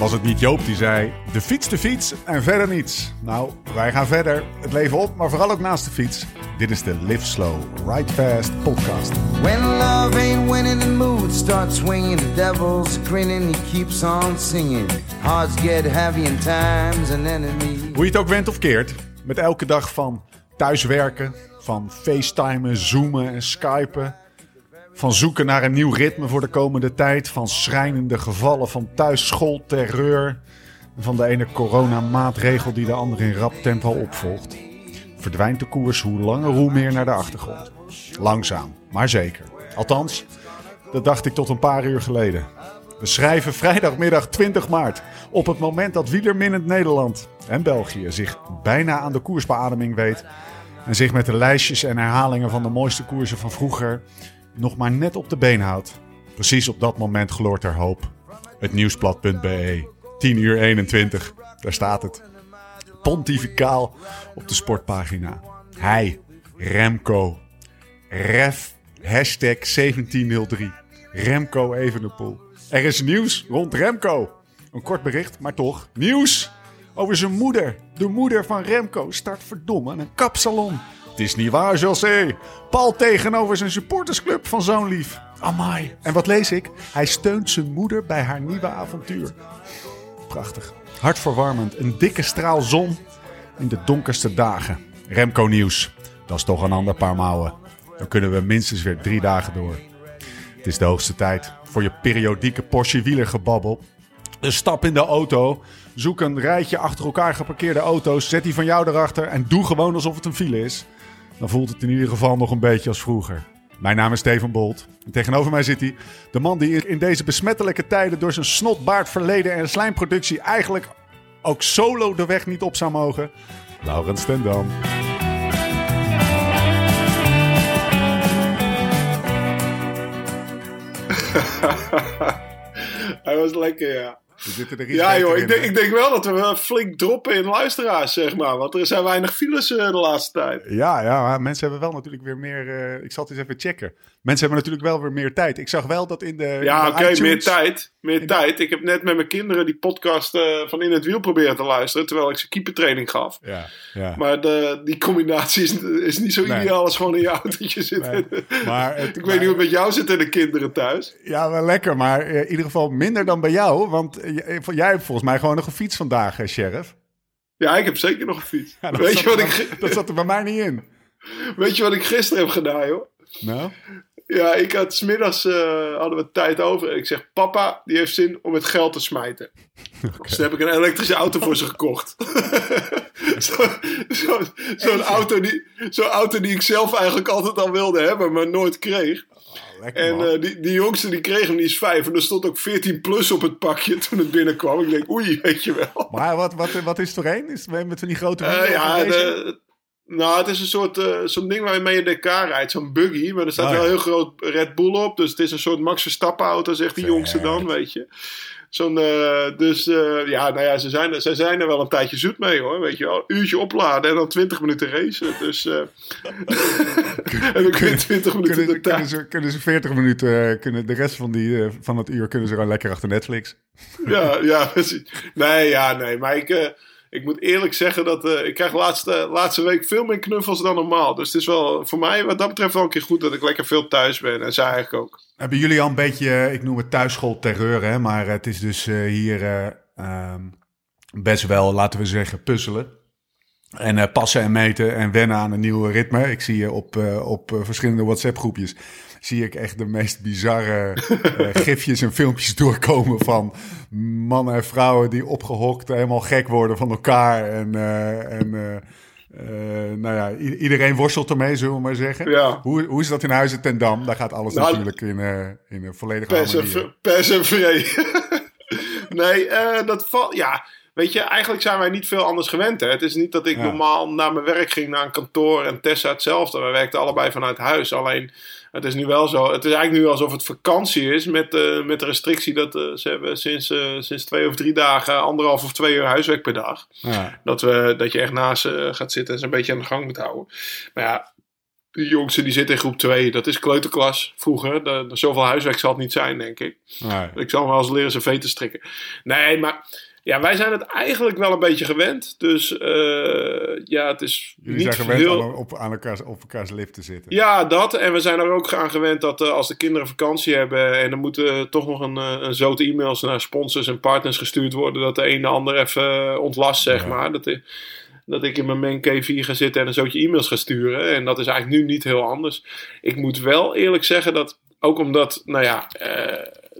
Was het niet Joop die zei: de fiets, de fiets en verder niets? Nou, wij gaan verder. Het leven op, maar vooral ook naast de fiets. Dit is de Live Slow, Ride Fast podcast. When love ain't winning, the mood starts swinging. The devil's grinning, he keeps on singing. Hearts get heavy in times enemies. Hoe je het ook went of keert, met elke dag van thuiswerken, van facetimen, zoomen en skypen. Van zoeken naar een nieuw ritme voor de komende tijd. Van schrijnende gevallen van thuisschoolterreur. Van de ene coronamaatregel die de andere in rap tempo opvolgt. Verdwijnt de koers hoe langer hoe meer naar de achtergrond. Langzaam, maar zeker. Althans, dat dacht ik tot een paar uur geleden. We schrijven vrijdagmiddag 20 maart. Op het moment dat wielerminnend Nederland en België zich bijna aan de koersbeademing weet. En zich met de lijstjes en herhalingen van de mooiste koersen van vroeger nog maar net op de been houdt. Precies op dat moment gloort er hoop. Het nieuwsblad.be, 10 uur 21, daar staat het. Pontificaal op de sportpagina. Hij, Remco, ref, hashtag 1703, Remco Evenepoel. Er is nieuws rond Remco. Een kort bericht, maar toch nieuws over zijn moeder. De moeder van Remco start verdomme een kapsalon. Is niet waar, José. Paul tegenover zijn supportersclub van zo'n lief. Amai. En wat lees ik? Hij steunt zijn moeder bij haar nieuwe avontuur. Prachtig. Hartverwarmend. Een dikke straal zon in de donkerste dagen. Remco nieuws. Dat is toch een ander paar mouwen. Dan kunnen we minstens weer drie dagen door. Het is de hoogste tijd voor je periodieke Porsche wielergebabbel. Een stap in de auto. Zoek een rijtje achter elkaar geparkeerde auto's. Zet die van jou erachter en doe gewoon alsof het een file is. Dan voelt het in ieder geval nog een beetje als vroeger. Mijn naam is Steven Bolt. En tegenover mij zit hij. De man die in deze besmettelijke tijden door zijn snotbaard verleden en slijmproductie eigenlijk ook solo de weg niet op zou mogen. Laurens ten Dam. Hij was lekker, ja. We zitten er iets Ja, joh, ik denk, ik denk wel dat we flink droppen in luisteraars, zeg maar. Want er zijn weinig files eh, de laatste tijd. Ja, ja, maar mensen hebben wel natuurlijk weer meer. eh, ik zal het eens even checken. Mensen hebben natuurlijk wel weer meer tijd. Ik zag wel dat in de. Ja, oké, meer tijd. Meer tijd. Ik heb net met mijn kinderen die podcast eh, van In het Wiel proberen te luisteren. Terwijl ik ze keepertraining gaf. Ja, ja. Maar de, die combinatie is, is niet zo Nee. ideaal als gewoon in je autootje zitten. Nee, maar het- ik maar- weet niet hoe het met jou zit en de kinderen thuis. Ja, wel lekker, maar eh, in ieder geval minder dan bij jou. Want eh, jij hebt volgens mij gewoon nog een fiets vandaag, hè, Sheriff. Ja, ik heb zeker nog een fiets. Ja, weet, zat je wat er ik, Dat zat er bij mij niet in. weet je wat ik gisteren heb gedaan, joh? Nou? Ja, ik had smiddags uh, hadden we tijd over. En ik zeg, papa, die heeft zin om het geld te smijten. Dus toen heb ik een elektrische auto voor ze gekocht. Zo'n zo, zo'n auto, die, zo'n auto die ik zelf eigenlijk altijd al wilde hebben, maar nooit kreeg. Lekker, En eh, die, die jongste die kreeg hem, die is vijf. En er stond ook 14 plus op het pakje toen het binnenkwam. Ik denk, oei, weet je wel. Maar wat, wat, wat is er een? Is het met van die grote Eh, ja, de, nou, het is een soort eh, zo'n ding waarmee je DK rijdt, zo'n buggy. Maar er staat Oh, ja. wel heel groot Red Bull op. Dus het is een soort Max Verstappen auto, zegt die jongste dan, weet je. Zo'n, eh, dus eh, ja, nou ja, ze zijn, er- ze zijn er wel een tijdje zoet mee hoor. Weet je wel, uurtje opladen en dan 20 minuten racen. Dus, eh en dan kun je 20 minuten kunnen, de ze, kunnen, tijd. ze, kunnen ze 40 minuten, kunnen de rest van, die, van het uur kunnen ze gewoon lekker achter Netflix. Ja, ja, precies. Nee, ja, nee. Maar ik, ik moet eerlijk zeggen dat eh, ik krijg laatste, laatste week veel meer knuffels dan normaal. Dus het is wel voor mij wat dat betreft wel een keer goed dat ik lekker veel thuis ben. En zij eigenlijk ook. Hebben jullie al een beetje, eh, ik noem het thuisschoolterreur, hè? maar het is dus eh, hier eh, ehm, best wel, laten we zeggen, puzzelen. En passen en meten en wennen aan een nieuwe ritme. Ik zie je op, op verschillende WhatsApp-groepjes. Zie ik echt de meest bizarre eh, gifjes en filmpjes doorkomen van mannen en vrouwen die opgehokt helemaal gek worden van elkaar. En, eh, en eh, nou ja, iedereen worstelt ermee, zullen we maar zeggen. Ja. Hoe, hoe is dat in Huizen ten Dam? Daar gaat alles Nou, natuurlijk in, in een volledige Pers en, pers en vree. nee, dat valt. Ja, weet je, eigenlijk zijn wij niet veel anders gewend. Hè? Het is niet dat ik Ja. normaal naar mijn werk ging, naar een kantoor en Tessa hetzelfde. We werkten allebei vanuit huis. Alleen. Het is nu wel zo. Het is eigenlijk nu alsof het vakantie is. Met, eh, met de restrictie dat eh, ze hebben sinds, eh, sinds twee of drie dagen anderhalf of twee uur huiswerk per dag. Ja. Dat, we, dat je echt naast ze gaat zitten en ze een beetje aan de gang moet houden. Maar ja, De jongste die zit in groep 2. Dat is kleuterklas vroeger. De, de, zoveel huiswerk zal het niet zijn, denk ik. Nee. Ik zal hem wel eens leren zijn vee te strikken. Nee, maar ja, wij zijn het eigenlijk wel een beetje gewend. Dus eh, ja, het is Jullie niet zijn gewend heel... aan, op, aan elkaars, op elkaars lip te zitten. Ja, dat. En we zijn er ook aan gewend dat eh, als de kinderen vakantie hebben en er moeten toch nog een, eh, een zote e-mails naar sponsors en partners gestuurd worden, dat de een de ander even ontlast, zeg Ja. maar. Dat, ik- dat ik in mijn cave hier ga zitten en een zootje e-mails ga sturen. En dat is eigenlijk nu niet heel anders. Ik moet wel eerlijk zeggen dat, ook omdat, nou ja,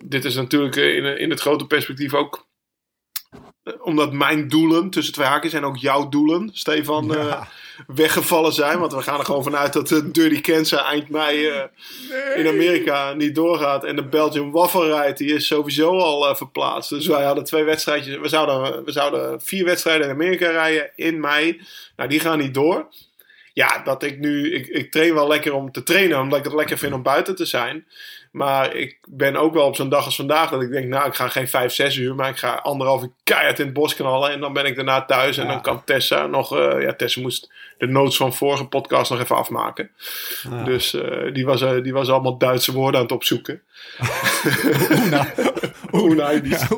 dit is natuurlijk in, in het grote perspectief ook omdat mijn doelen, tussen twee haakjes, en ook jouw doelen, Stefan, eh, weggevallen zijn. Want we gaan er gewoon vanuit dat de Dirty Kansas eind mei eh, in Amerika niet doorgaat. En de Belgian Waffle Ride, die is sowieso al eh, verplaatst. Dus wij hadden twee wedstrijdjes. We zouden, we zouden vier wedstrijden in Amerika rijden in mei. Nou, die gaan niet door. Ja, dat ik nu... Ik, ik train wel lekker om te trainen, omdat ik het lekker vind om buiten te zijn. Maar ik ben ook wel op zo'n dag als vandaag dat ik denk, nou, ik ga geen vijf, zes uur, maar ik ga anderhalf uur keihard in het bos knallen. En dan ben ik daarna thuis en Ja. dan kan Tessa nog, eh, ja, Tessa moest de notes van vorige podcast nog even afmaken. Ja. Dus eh, die, was, eh, die was allemaal Duitse woorden aan het opzoeken. Ja,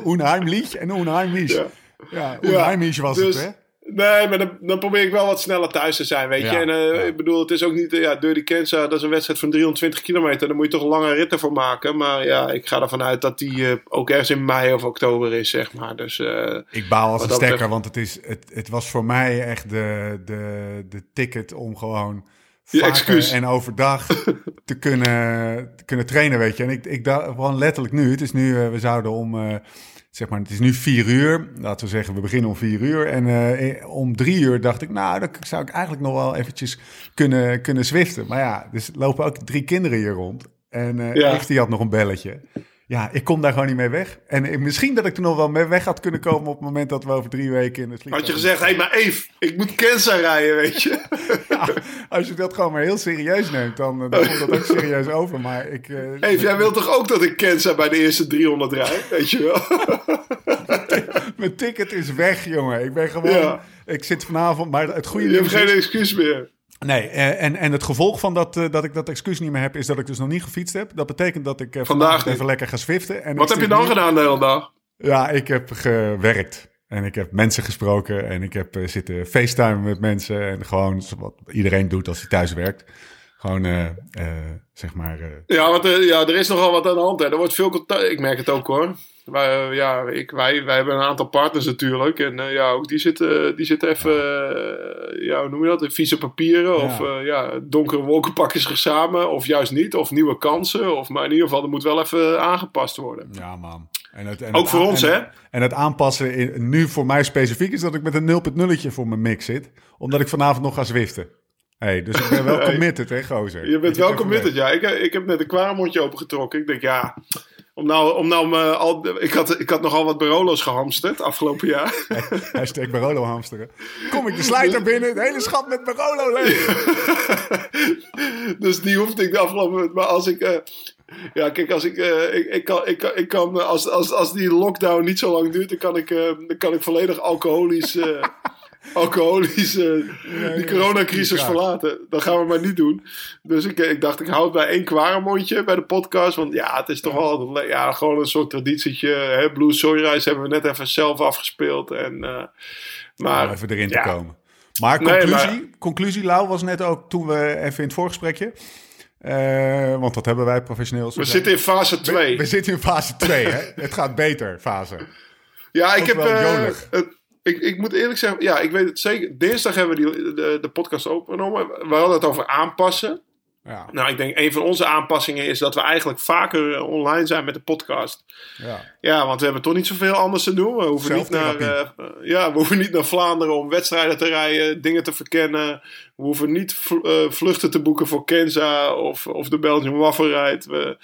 unheimlich en unheimlich. Ja. Ja, unheimlich was dus- het, hè? Nee, maar dan, dan probeer ik wel wat sneller thuis te zijn, weet je. Ja, En eh, ja. ik bedoel, het is ook niet... eh, ja, Dirty Kansas, dat is een wedstrijd van 320 kilometer. Daar moet je toch lange ritten voor maken. Maar ja, ik ga ervan uit dat die eh, ook ergens in mei of oktober is, zeg maar. Dus eh, Ik baal als een stekker, betreft- want het, is, het, het was voor mij echt de, de, de ticket om gewoon vaker excuus. en overdag te kunnen, te kunnen trainen, weet je. En ik, ik dacht gewoon letterlijk nu, het is nu, eh, we zouden om, eh, zeg maar, het is nu vier uur. Laten we zeggen, we beginnen om vier uur. En eh, om drie uur dacht ik, nou, dan zou ik eigenlijk nog wel eventjes kunnen, kunnen zwiften. Maar ja, dus lopen ook drie kinderen hier rond. En eh Ja. Eve, die had nog een belletje. Ja, ik kom daar gewoon niet mee weg. En eh, misschien dat ik er nog wel mee weg had kunnen komen op het moment dat we over drie weken in het vliegtuig... had je gezegd, hé, hey, maar Eve, ik moet Kansas rijden, weet je. Ja, als je dat gewoon maar heel serieus neemt, dan, dan komt dat ook serieus over. Maar ik... Eve, jij wilt toch ook dat ik Kansas bij de eerste 300 rijd, weet je wel? Mijn ticket is weg, jongen. Ik ben gewoon... Ja. Ik zit vanavond, maar het goede Je hebt geen is... excuus meer. Nee, eh, en, en het gevolg van dat, eh, dat ik dat excuus niet meer heb, is dat ik dus nog niet gefietst heb. Dat betekent dat ik eh, Vandaag vandaag even lekker ga swiften. En Wat heb je dan nu- gedaan de hele dag? Ja, ik heb gewerkt. En ik heb mensen gesproken. En ik heb zitten facetimen met mensen. En gewoon wat iedereen doet als hij thuis werkt. Gewoon, zeg maar... Ja, want ja, er is nogal wat aan de hand. Hè. Er wordt veel contact. Ik merk het ook hoor. Wij, eh, ja, ik, wij, wij hebben een aantal partners natuurlijk. En eh, ja, ook die zitten, die zitten even, eh, ja, hoe noem je dat? Vieze papieren. Of Ja. ja, donkere wolken pakken zich samen. Of juist niet. Of nieuwe kansen. Of, maar in ieder geval, er moet wel even aangepast worden. Ja, man. En het, en Ook het voor ons, hè? En het aanpassen, in, nu voor mij specifiek, is dat ik met een 0.0'tje voor mijn mix zit. Omdat ik vanavond nog ga zwiften. Hey, dus ik ben wel committed, hè, gozer. Je bent wel committed, ja. Ik, ik heb net een kwaremondje opengetrokken. Ik denk, ja... Om nou, om nou me al, ik, had, ik had nogal wat Barolo's gehamsterd afgelopen jaar. weg. Hashtag Barolo hamsteren. Kom ik de slijter binnen, de hele schat met Barolo leeg. dus die hoefde ik de afgelopen Maar als ik. eh, ja, kijk, als ik. eh, ik, ik kan. Ik kan, ik kan eh, als, als, als die lockdown niet zo lang duurt, dan kan ik, eh, dan kan ik volledig alcoholisch. Alcoholisch eh, die coronacrisis verlaten. Dat gaan we maar niet doen. Dus ik, ik dacht, ik houd bij één kwaremondje bij de podcast. Want ja, het is toch wel ja, gewoon een soort traditietje. Hè? Blue Soy Rice hebben we net even zelf afgespeeld. En, eh, maar even erin te komen. Maar Nee, conclusie, maar- conclusie, Lau, was net ook toen we even in het voorgesprekje. eh, want dat hebben wij professioneel. we zitten in fase 2. We zitten in fase 2, hè? Het gaat beter, fase. Ja, ik heb. het- ik, ik moet eerlijk zeggen, ja, ik weet het zeker. Dinsdag hebben we die, de, de podcast opgenomen. We hadden het over aanpassen. Ja, Nou, ik denk een van onze aanpassingen is dat we eigenlijk vaker eh, online zijn met de podcast. ja. Ja, want we hebben toch niet zoveel anders te doen. We hoeven, niet naar, eh, eh, ja, we hoeven niet naar Vlaanderen om wedstrijden te rijden, dingen te verkennen. We hoeven niet vl- vluchten te boeken voor Kenza of, of de Belgian Waffle Ride. We,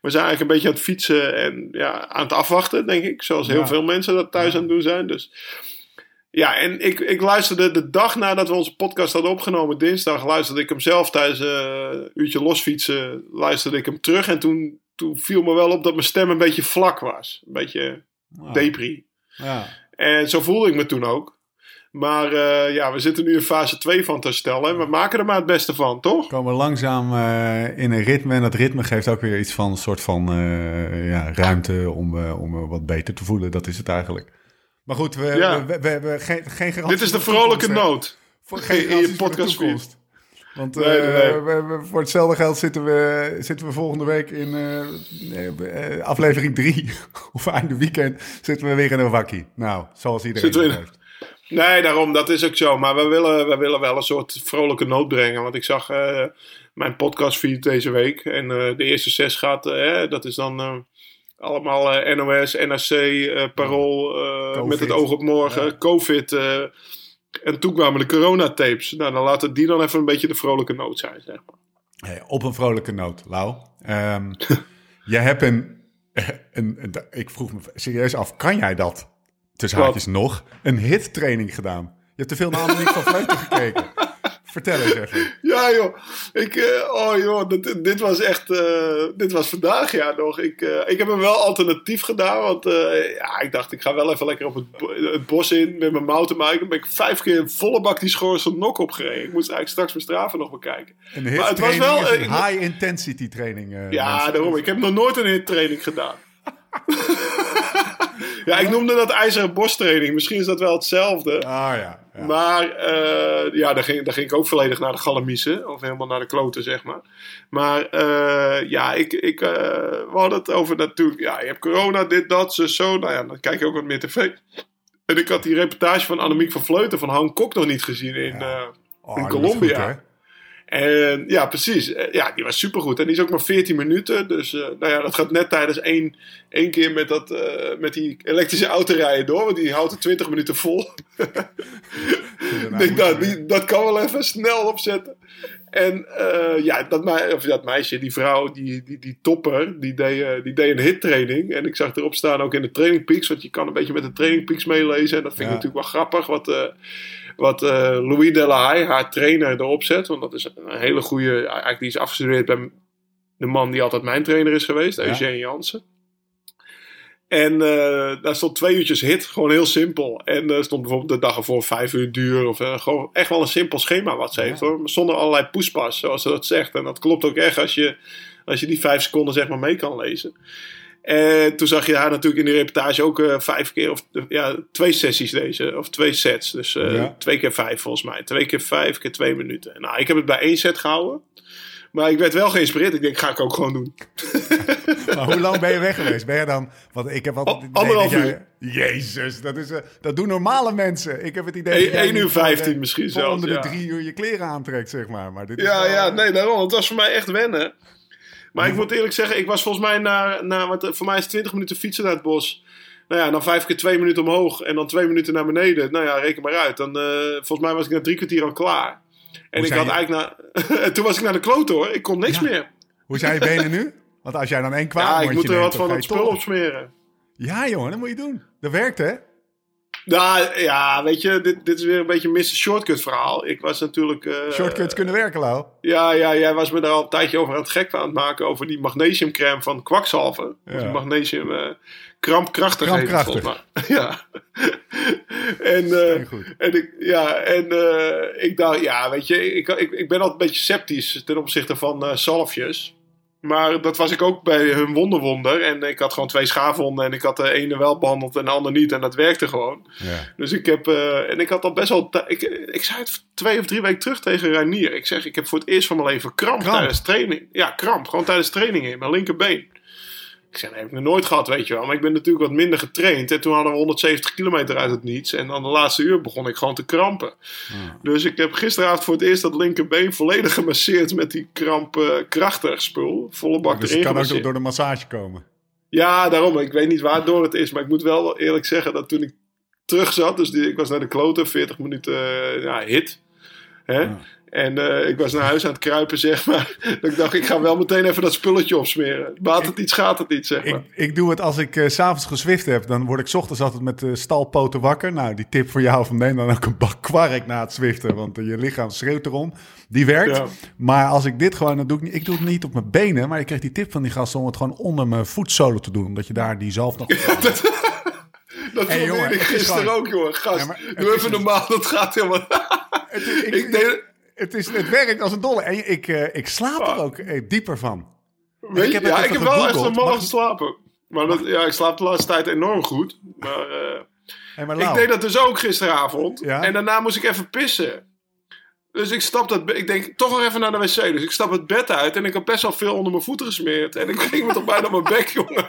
we zijn eigenlijk een beetje aan het fietsen en ja, aan het afwachten, denk ik. Zoals heel Ja. veel mensen dat thuis aan het doen zijn. Dus ja, en ik, ik luisterde de dag nadat we onze podcast hadden opgenomen, dinsdag, luisterde ik hem zelf tijdens eh, een uurtje losfietsen, luisterde ik hem terug. En toen, toen viel me wel op dat mijn stem een beetje vlak was. Een beetje Ah, depri. ja. En zo voelde ik me toen ook. Maar eh, ja, we zitten nu in fase 2 van te herstellen. En we maken er maar het beste van, toch? We komen langzaam eh, in een ritme. En dat ritme geeft ook weer iets van een soort van ja, ruimte om, om wat beter te voelen. Dat is het eigenlijk. Maar goed, we, Ja. we, we, hebben geen, geen garantie. Dit is de vrolijke noot. In je garanties voor de podcast. Want Nee, nee, eh, nee. we- voor hetzelfde geld zitten we, zitten we volgende week in eh, eh, aflevering 3. of einde weekend zitten we weer in een wakkie. Nou, zoals iedereen Zitten heeft. Nee, daarom, dat is ook zo. Maar we willen, we willen wel een soort vrolijke noot brengen. Want ik zag eh, mijn podcastfeed deze week. En de eerste zes gaat, dat is dan allemaal eh, NOS, NRC, eh, Parool, eh, met het oog op morgen, Ja. COVID. en toen kwamen de coronatapes. Nou, dan laten die dan even een beetje de vrolijke noot zijn, zeg maar. Hey, op een vrolijke noot, Lau. Ehm jij hebt een, een, een- Ik vroeg me serieus af, kan jij dat? Tussen haakjes nog. Een hit-training gedaan. Je hebt te veel naar Annemiek van Vleuten gekeken. Vertel eens even. Ja, joh. Ik, eh, oh, joh. Dit, dit was echt. eh, dit was vandaag, ja, nog. Ik, eh, ik heb hem wel alternatief gedaan. Want ja, ik dacht, ik ga wel even lekker op het, bo- het bos in met mijn mountainbike. Dan ben ik vijf keer in volle bak die schoorse nok opgereden. Ik moest eigenlijk straks mijn straven nog bekijken. Een Maar het was wel, een eh, high-intensity training. Ja, mensen. daarom. Ik heb nog nooit een hittraining gedaan. ja, ik noemde dat ijzeren borsttraining. Misschien is dat wel hetzelfde. Ah ja. ja. Maar eh, ja, daar ging, daar ging ik ook volledig naar de galamiezen. Of helemaal naar de kloten, zeg maar. Maar eh, ja, ik, ik, eh, we hadden het over natuurlijk... Ja, je hebt corona, dit, dat, zo, zo. Nou ja, dan kijk je ook wat meer tv. En ik had die reportage van Annemiek van Vleuten van Han Kok nog niet gezien in, eh, Oh, in Colombia. En ja, precies. Eh, Ja, die was supergoed. En die is ook maar 14 minuten. Dus eh, nou ja, dat gaat net tijdens één, één keer met, dat, eh, met die elektrische auto rijden door. Want die houdt er 20 minuten vol. Denk, nou, die, dat kan wel even snel opzetten. En ja, dat, of dat meisje, die vrouw, die, die, die topper, die deed, die deed een hittraining. En ik zag erop staan ook in de Training Peaks, want je kan een beetje met de Training Peaks meelezen. En dat vind ik Ja. natuurlijk wel grappig, wat, wat eh, Louis Delahaye, haar trainer, erop zet. Want dat is een hele goede, eigenlijk die is afgestudeerd bij de man die altijd mijn trainer is geweest, Ja. Eugene Jansen. En eh, daar stond twee uurtjes hit, gewoon heel simpel. En er stond bijvoorbeeld de dag ervoor vijf uur duur. Of eh, gewoon echt wel een simpel schema wat ze Ja. heeft hoor. Zonder allerlei poespas, zoals ze dat zegt. En dat klopt ook echt als je, als je die vijf seconden zeg maar mee kan lezen. En toen zag je haar natuurlijk in de reportage ook eh, vijf keer, of ja, twee sessies deze, of twee sets. Dus eh, Ja. twee keer vijf volgens mij. Twee keer vijf, keer twee minuten. Nou, ik heb het bij één set gehouden. Maar ik werd wel geïnspireerd. Ik denk, ga ik ook gewoon doen. Maar hoe lang ben je weg geweest? Ben je dan... Want ik heb altijd anderhalf dat jij- Jezus, dat, is, eh, dat doen normale mensen. Ik heb het idee... Eén- dat jij één uur niet gewoon, eh, vijftien misschien voor zelfs, onder de drie uur je kleren aantrekt, zeg maar. maar dit is Ja, wel- ja, nee, daarom. Het was voor mij echt wennen. Maar ik moet eerlijk zeggen, ik was volgens mij na, na wat, voor mij is 20 minuten fietsen naar het bos. Nou ja, dan vijf keer twee minuten omhoog en dan twee minuten naar beneden. Nou ja, reken maar uit. Dan, eh, volgens mij was ik na drie kwartier al klaar. En Hoe ik had je- eigenlijk na, en toen was ik naar de klote hoor. Ik kon niks Ja. meer. Hoe zijn je benen nu? Want als jij dan één kwaad Ja, ik moet er wat van het spul op smeren. Ja, jongen, dat moet je doen. Dat werkt, hè? Nou ja, weet je, dit, dit is weer een beetje een Mr. Shortcut verhaal. Ik was natuurlijk... eh, Shortcuts kunnen werken, Lau. Ja, ja, jij was me daar al een tijdje over aan het gek aan het maken. Over die magnesiumcrème van kwakzalver. Ja. Die magnesium eh, krampkrachtig. ja. en, goed. en, ik, ja, en ik dacht, ja, weet je, ik, ik, ik ben altijd een beetje sceptisch ten opzichte van eh zalfjes. Maar dat was ik ook bij hun wonderwonder. En ik had gewoon twee schaafwonden. En ik had de ene wel behandeld en de ander niet. En dat werkte gewoon. Ja. Dus ik heb, eh, en ik had al best wel, ik, ik zei het twee of drie weken terug tegen Reinier. Ik zeg, ik heb voor het eerst van mijn leven kramp, Kramp? tijdens training. Ja, kramp, gewoon tijdens training in mijn linkerbeen. Ik zeg, heb ik nog nooit gehad, weet je wel. Maar ik ben natuurlijk wat minder getraind. En toen hadden we 170 kilometer uit het niets. En dan de laatste uur begon ik gewoon te krampen. Dus ik heb gisteravond voor het eerst dat linkerbeen volledig gemasseerd met die krampkrachtig spul. Volle bak Dus het erin kan ook door de massage komen. Ja, daarom. Ik weet niet waardoor het is. Maar ik moet wel eerlijk zeggen dat toen ik terug zat. Dus die, ik was naar de kloten, 40 minuten eh, ja, hit. Hè? Ja. En eh, ik was naar huis aan het kruipen, zeg maar. Dat ik dacht, ik ga wel meteen even dat spulletje opsmeren. Baat het niet, schaadt het niet, zeg maar. Ik, ik doe het als ik eh, s s'avonds geswift heb. Dan word ik 's ochtends altijd met de stalpoten wakker. Nou, die tip voor jou van neem dan ook een bak kwark na het zwiften. Want eh, je lichaam schreeuwt erom. Die werkt. Ja. Maar als ik dit gewoon, dan doe ik, niet, ik doe het niet op mijn benen. Maar ik kreeg die tip van die gasten om het gewoon onder mijn voetzolen te doen. Omdat je daar die zalf nog... Dat Hey, jongen, ik gisteren gewoon- ook, jongen. Gast, Ja, doe even normaal, dat gaat helemaal... Ik, ik deed... het, is, het werkt als een dolle. En ik, eh, ik slaap er ook eh, dieper van. Weet ik heb ja, ik heb wel echt een malle geslapen. Maar dat, ja, ik slaap de laatste tijd enorm goed. Maar eh, Hey, maar ik deed dat dus ook gisteravond. Ja? En daarna moest ik even pissen. Dus ik stap dat... Ik denk, toch nog even naar de wc. Dus ik stap het bed uit en ik had best wel veel onder mijn voeten gesmeerd. En ik ging me toch bijna op mijn bek, jongen.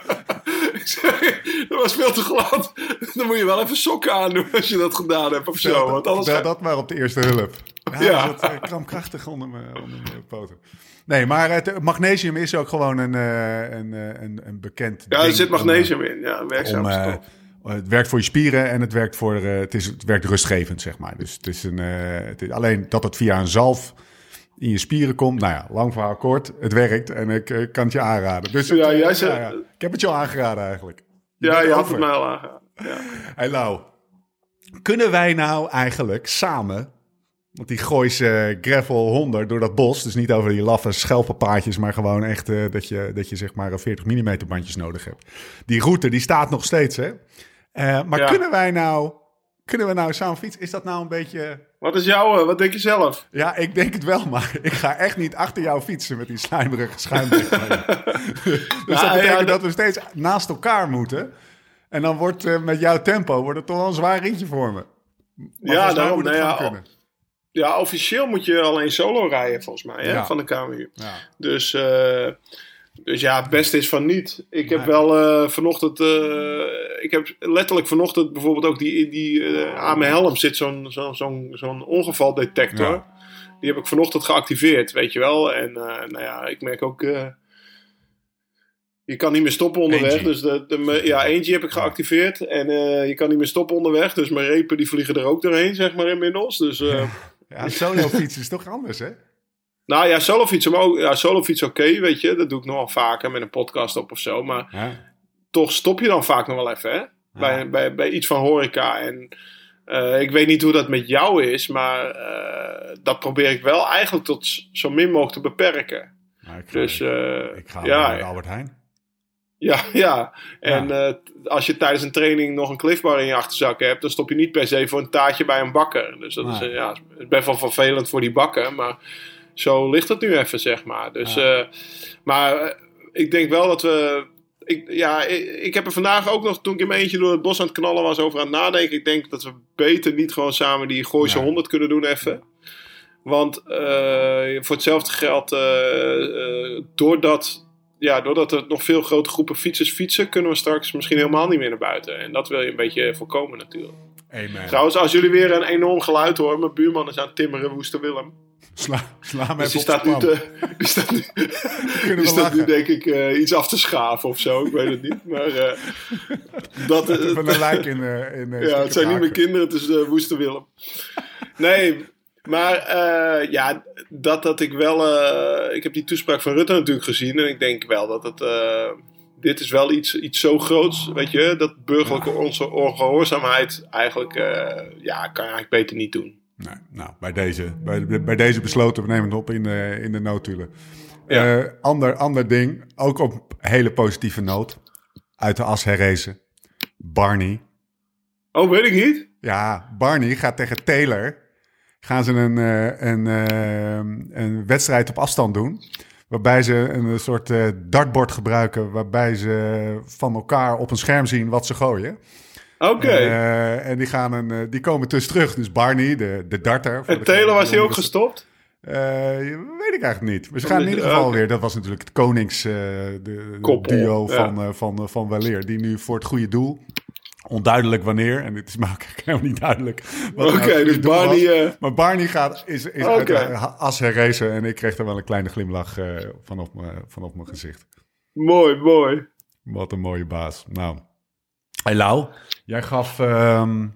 dat was veel te glad. Dan moet je wel even sokken aandoen als je dat gedaan hebt of zo. Want anders... dat maar op de eerste hulp. Ja, Ja. Dat uh, krampkrachtig onder mijn, onder mijn poten. Nee, maar het magnesium is ook gewoon een, eh, een, eh, een, een bekend Ja, er ding zit om, magnesium in. Ja, werkzaam eh, stof. het werkt voor je spieren en het werkt, voor, eh, het is, het werkt rustgevend, zeg maar. Dus het is een, eh, het is, alleen dat het via een zalf in je spieren komt. Nou ja, lang verhaal kort. Het werkt en ik eh, kan het je aanraden. Dus Ja, jij zei- ja, ik heb het je al aangeraden eigenlijk. Je Ja, je had het mij al aangehaald. Ja. Hey Lau, kunnen wij nou eigenlijk samen, want die Gooise gravel 100 door dat bos, dus niet over die laffe schelpenpaadjes, maar gewoon echt eh, dat, je, dat je zeg maar 40 mm bandjes nodig hebt. Die route, die staat nog steeds, hè? Eh, maar Ja. kunnen wij nou, kunnen we nou samen fietsen? Is dat nou een beetje... Wat is jouw... eh, Wat denk je zelf? Ja, ik denk het wel, maar ik ga echt niet achter jou fietsen met die slijmerige je. dus dat betekent ja, dat- dat we steeds naast elkaar moeten. En dan wordt eh, met jouw tempo wordt het toch wel een zwaar ritje voor me. Maar Ja, daarom, nou ja, kunnen. Ja, officieel moet je alleen solo rijden, volgens mij, hè, Ja. van de KMU. Ja. Dus, eh, dus ja, het beste is van niet. Ik heb wel eh, vanochtend... eh, ik heb letterlijk vanochtend bijvoorbeeld ook die... die eh, aan mijn helm zit zo'n zo'n zo'n zo'n ongevaldetector. Ja. Die heb ik vanochtend geactiveerd, weet je wel. En nou ja, ik merk ook... je kan niet meer stoppen onderweg. Dus de, ja, eentje heb ik geactiveerd. En je kan niet meer stoppen onderweg. Dus mijn repen die vliegen er ook doorheen, zeg maar, inmiddels. Dus... Ja, solo fietsen is toch anders, hè? Nou ja, solofietsen, maar ook, ja, oké, weet je. Dat doe ik nogal vaker met een podcast op of zo. Maar Ja. toch stop je dan vaak nog wel even, hè? Bij, bij, bij iets van horeca. En eh, ik weet niet hoe dat met jou is, maar eh, dat probeer ik wel eigenlijk tot zo min mogelijk te beperken. Nou, ik ga, Dus eh, ik ga ja, naar Albert Heijn. ja, ja. En eh, als je tijdens een training nog een cliffbar in je achterzak hebt, dan stop je niet per se voor een taartje bij een bakker. Dus dat is, eh, ja, is best wel vervelend voor die bakker, maar zo ligt het nu even, zeg maar. Dus, Ja. eh, maar eh, ik denk wel dat we. Ik, ja, ik, ik heb er vandaag ook nog, toen ik in mijn eentje door het bos aan het knallen was, over aan het nadenken. Ik denk dat we beter niet gewoon samen die Gooise Nee. 100 kunnen doen even. Want eh, voor hetzelfde geld, doordat, ja, doordat er nog veel grote groepen fietsers fietsen, kunnen we straks misschien helemaal niet meer naar buiten. En dat wil je een beetje voorkomen natuurlijk. Amen. Trouwens, als jullie weer een enorm geluid horen, mijn buurman is aan het timmeren, Woester Willem. Sla, sla me Dus die staat, nu de pan. te, die staat nu, die staat nu denk ik eh, iets af te schaven of zo, ik weet het niet. Maar eh, dat, eh, Even een lijk in, eh, in eh, ja, het zijn niet mijn kinderen, het is uh, Woester Willem. Nee, maar eh, ja, dat, dat ik wel... eh, ik heb die toespraak van Rutte natuurlijk gezien en ik denk wel dat het... eh, dit is wel iets, iets zo groots, weet je, dat burgerlijke onze ongehoorzaamheid eigenlijk, eh, ja, kan je eigenlijk beter niet doen. Nee, nou, bij deze, bij, bij deze besloten, we nemen het op in de, in de noodtulen. Ja. Eh, ander, ander ding, ook op hele positieve noot, uit de as herrezen. Barney. Oh, weet ik niet. Ja, Barney gaat tegen Taylor. Gaan ze een, eh, een, eh, een wedstrijd op afstand doen. Waarbij ze een soort dartbord gebruiken. Waarbij ze van elkaar op een scherm zien wat ze gooien. Oké. Eh, en die, gaan een, eh, die komen dus terug. Dus Barney, de, de darter. en de- Taylor was hij ook gestopt? Eh, weet ik eigenlijk niet. Maar ze gaan in ieder geval weer. Dat was natuurlijk het konings eh, de, de Koppel, duo ja. van, van, van Weleer. Die nu voor het goede doel. Onduidelijk wanneer. En het is me ook helemaal niet duidelijk. nou Oké, goede dus. Barney... Maar Barney gaat, is, is de as herrezen. En ik kreeg er wel een kleine glimlach eh, vanaf, mijn- vanaf mijn gezicht. mooi, mooi. Wat een mooie baas. Nou, hey Lau, jij gaf, ehm,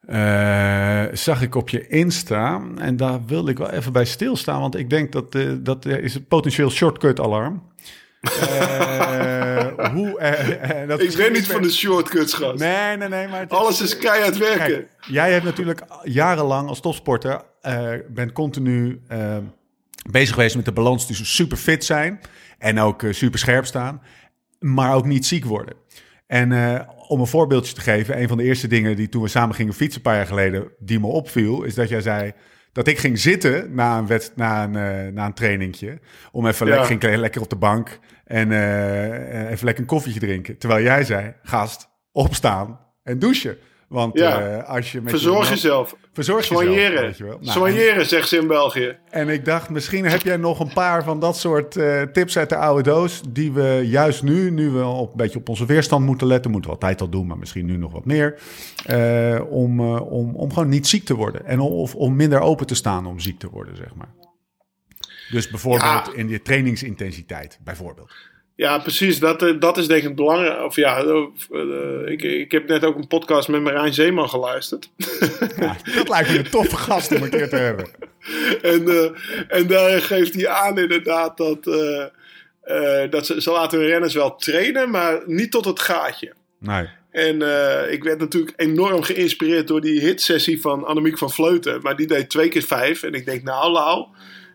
eh, zag ik op je Insta, en daar wilde ik wel even bij stilstaan, want ik denk dat eh, dat is het potentieel shortcut alarm. Eh, hoe, dat Ik is ben niet van de shortcuts, gast. Nee, nee, nee, maar het Alles is keihard werken. Kijk, jij hebt natuurlijk jarenlang als topsporter, eh bent continu eh, bezig geweest met de balans tussen super fit zijn en ook super scherp staan, maar ook niet ziek worden. En eh, om een voorbeeldje te geven, een van de eerste dingen die toen we samen gingen fietsen een paar jaar geleden, die me opviel, is dat jij zei dat ik ging zitten na een, wet, na een, uh, na een trainingje. Om even Ja. lekker, ging lekker op de bank en eh, even lekker een koffietje drinken. Terwijl jij zei, gast, opstaan en douchen. Want Ja. eh, als je met Verzorg je, jezelf. Verzorg jezelf, Soigneren. Nou, Soigneren, zegt ze in België. en ik dacht, misschien heb jij nog een paar van dat soort eh, tips uit de oude doos. Die we juist nu, nu we op, een beetje op onze weerstand moeten letten. Moeten we altijd al doen, maar misschien nu nog wat meer. eh, om, om, om gewoon niet ziek te worden. En of om minder open te staan om ziek te worden, zeg maar. Dus bijvoorbeeld Ja. in je trainingsintensiteit, bijvoorbeeld. Ja, precies. Dat, eh, dat is denk ik het belangrijk. Of ja, eh, eh, ik, ik heb net ook een podcast met Marijn Zeeman geluisterd. Ja, dat lijkt me een toffe gast om een keer te hebben. en, en daar geeft hij aan inderdaad dat, dat ze, ze laten hun renners wel trainen, maar niet tot het gaatje. Nee. En ik werd natuurlijk enorm geïnspireerd door die hitsessie van Annemiek van Vleuten. Maar die deed twee keer vijf. En ik denk, nou Lau,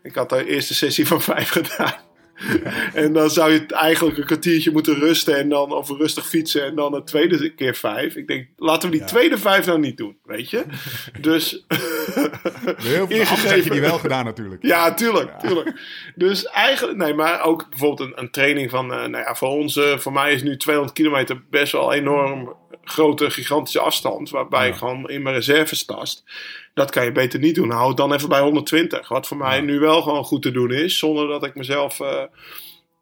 ik had de eerste sessie van vijf gedaan. en dan zou je eigenlijk een kwartiertje moeten rusten en dan of rustig fietsen en dan een tweede keer vijf. Ik denk, laten we die Ja. tweede vijf nou niet doen, weet je? Dus Heel veel heb je die wel gedaan natuurlijk. ja, tuurlijk, tuurlijk. Dus eigenlijk, nee, maar ook bijvoorbeeld een, een training van, eh, nou ja, voor ons, voor mij is nu 200 kilometer best wel enorm grote, gigantische afstand, waarbij Ja. ik gewoon in mijn reserves tast. Dat kan je beter niet doen. Hou het dan even bij 120, wat voor mij nu wel gewoon goed te doen is, zonder dat ik mezelf eh,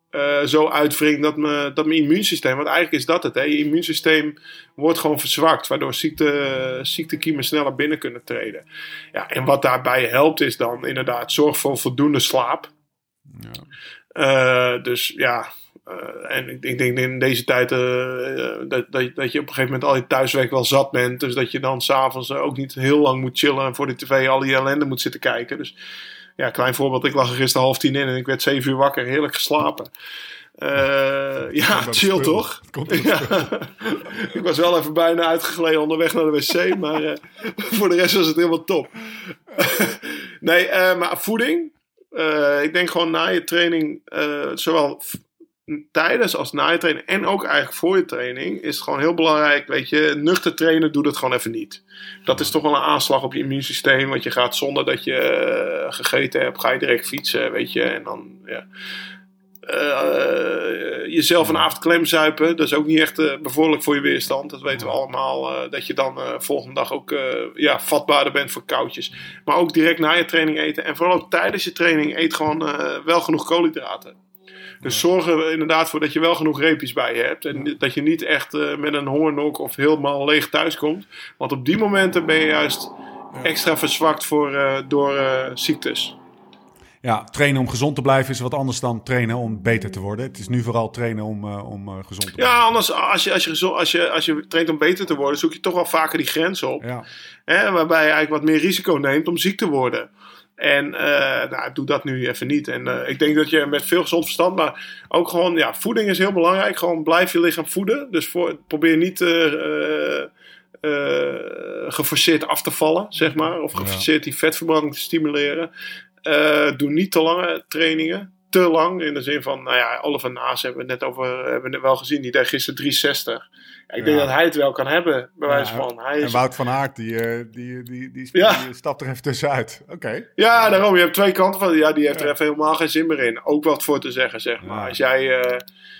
eh, zo uitwring dat, me, dat mijn immuunsysteem, want eigenlijk is dat het, hè, je immuunsysteem wordt gewoon verzwakt, waardoor ziekte, ziektekiemen sneller binnen kunnen treden. Ja, en wat daarbij helpt is dan inderdaad zorg voor voldoende slaap. Ja. Eh, dus ja, eh, en ik, ik denk in deze tijd eh, eh, dat, dat, dat je op een gegeven moment al je thuiswerk wel zat bent. Dus dat je dan s'avonds ook niet heel lang moet chillen en voor de tv al die ellende moet zitten kijken. Dus ja, klein voorbeeld. Ik lag er gisteren half tien in en ik werd zeven uur wakker. Heerlijk geslapen. Uh, ja, chill toch? Ja. ik was wel even bijna uitgegleden onderweg naar de wc, maar uh, voor de rest was het helemaal top. nee, uh, maar voeding. Ik denk gewoon na je training, zowel tijdens als na je training en ook eigenlijk voor je training, is het gewoon heel belangrijk. Weet je, nuchter trainen doe dat gewoon even niet. Dat is toch wel een aanslag op je immuunsysteem, want je gaat zonder dat je uh, gegeten hebt, ga je direct fietsen, weet je, en dan ja. Uh, jezelf een avond klemzuipen, dat is ook niet echt uh, bevorderlijk voor je weerstand. Dat weten we allemaal. Uh, dat je dan volgende dag ook ja, vatbaarder bent voor koudjes. Maar ook direct na je training eten. En vooral ook tijdens je training eet gewoon wel genoeg koolhydraten. Dus zorg er inderdaad voor dat je wel genoeg reepjes bij je hebt. En dat je niet echt met een hongernog of helemaal leeg thuis komt. Want op die momenten ben je juist extra verzwakt voor, door ziektes. Ja, trainen om gezond te blijven is wat anders dan trainen om beter te worden. Het is nu vooral trainen om, om gezond te blijven. Ja, anders als je, als, je gezond, als, je, als je traint om beter te worden, zoek je toch wel vaker die grens op. Ja. Hè, waarbij je eigenlijk wat meer risico neemt om ziek te worden. En uh, nou, doe dat nu even niet. En uh, ik denk dat je met veel gezond verstand, maar ook gewoon, ja, voeding is heel belangrijk. Gewoon blijf je lichaam voeden. Dus voor, probeer niet uh, geforceerd af te vallen, zeg maar. Of geforceerd die vetverbranding te stimuleren. Doe niet te lange trainingen. Te lang. In de zin van, nou ja, Oliver Naas hebben we net over, hebben we wel gezien. Die deed gisteren 360. Ik ja. denk dat hij het wel kan hebben, bij wijze van. Hij en is... Wout van Aert, die, uh, die, die, die, ja. die, stapt er even tussenuit. Oké. Okay. Ja, daarom. Je hebt twee kanten van. Ja, die heeft er even helemaal geen zin meer in. Ook wat voor te zeggen, zeg maar. Als jij... Uh,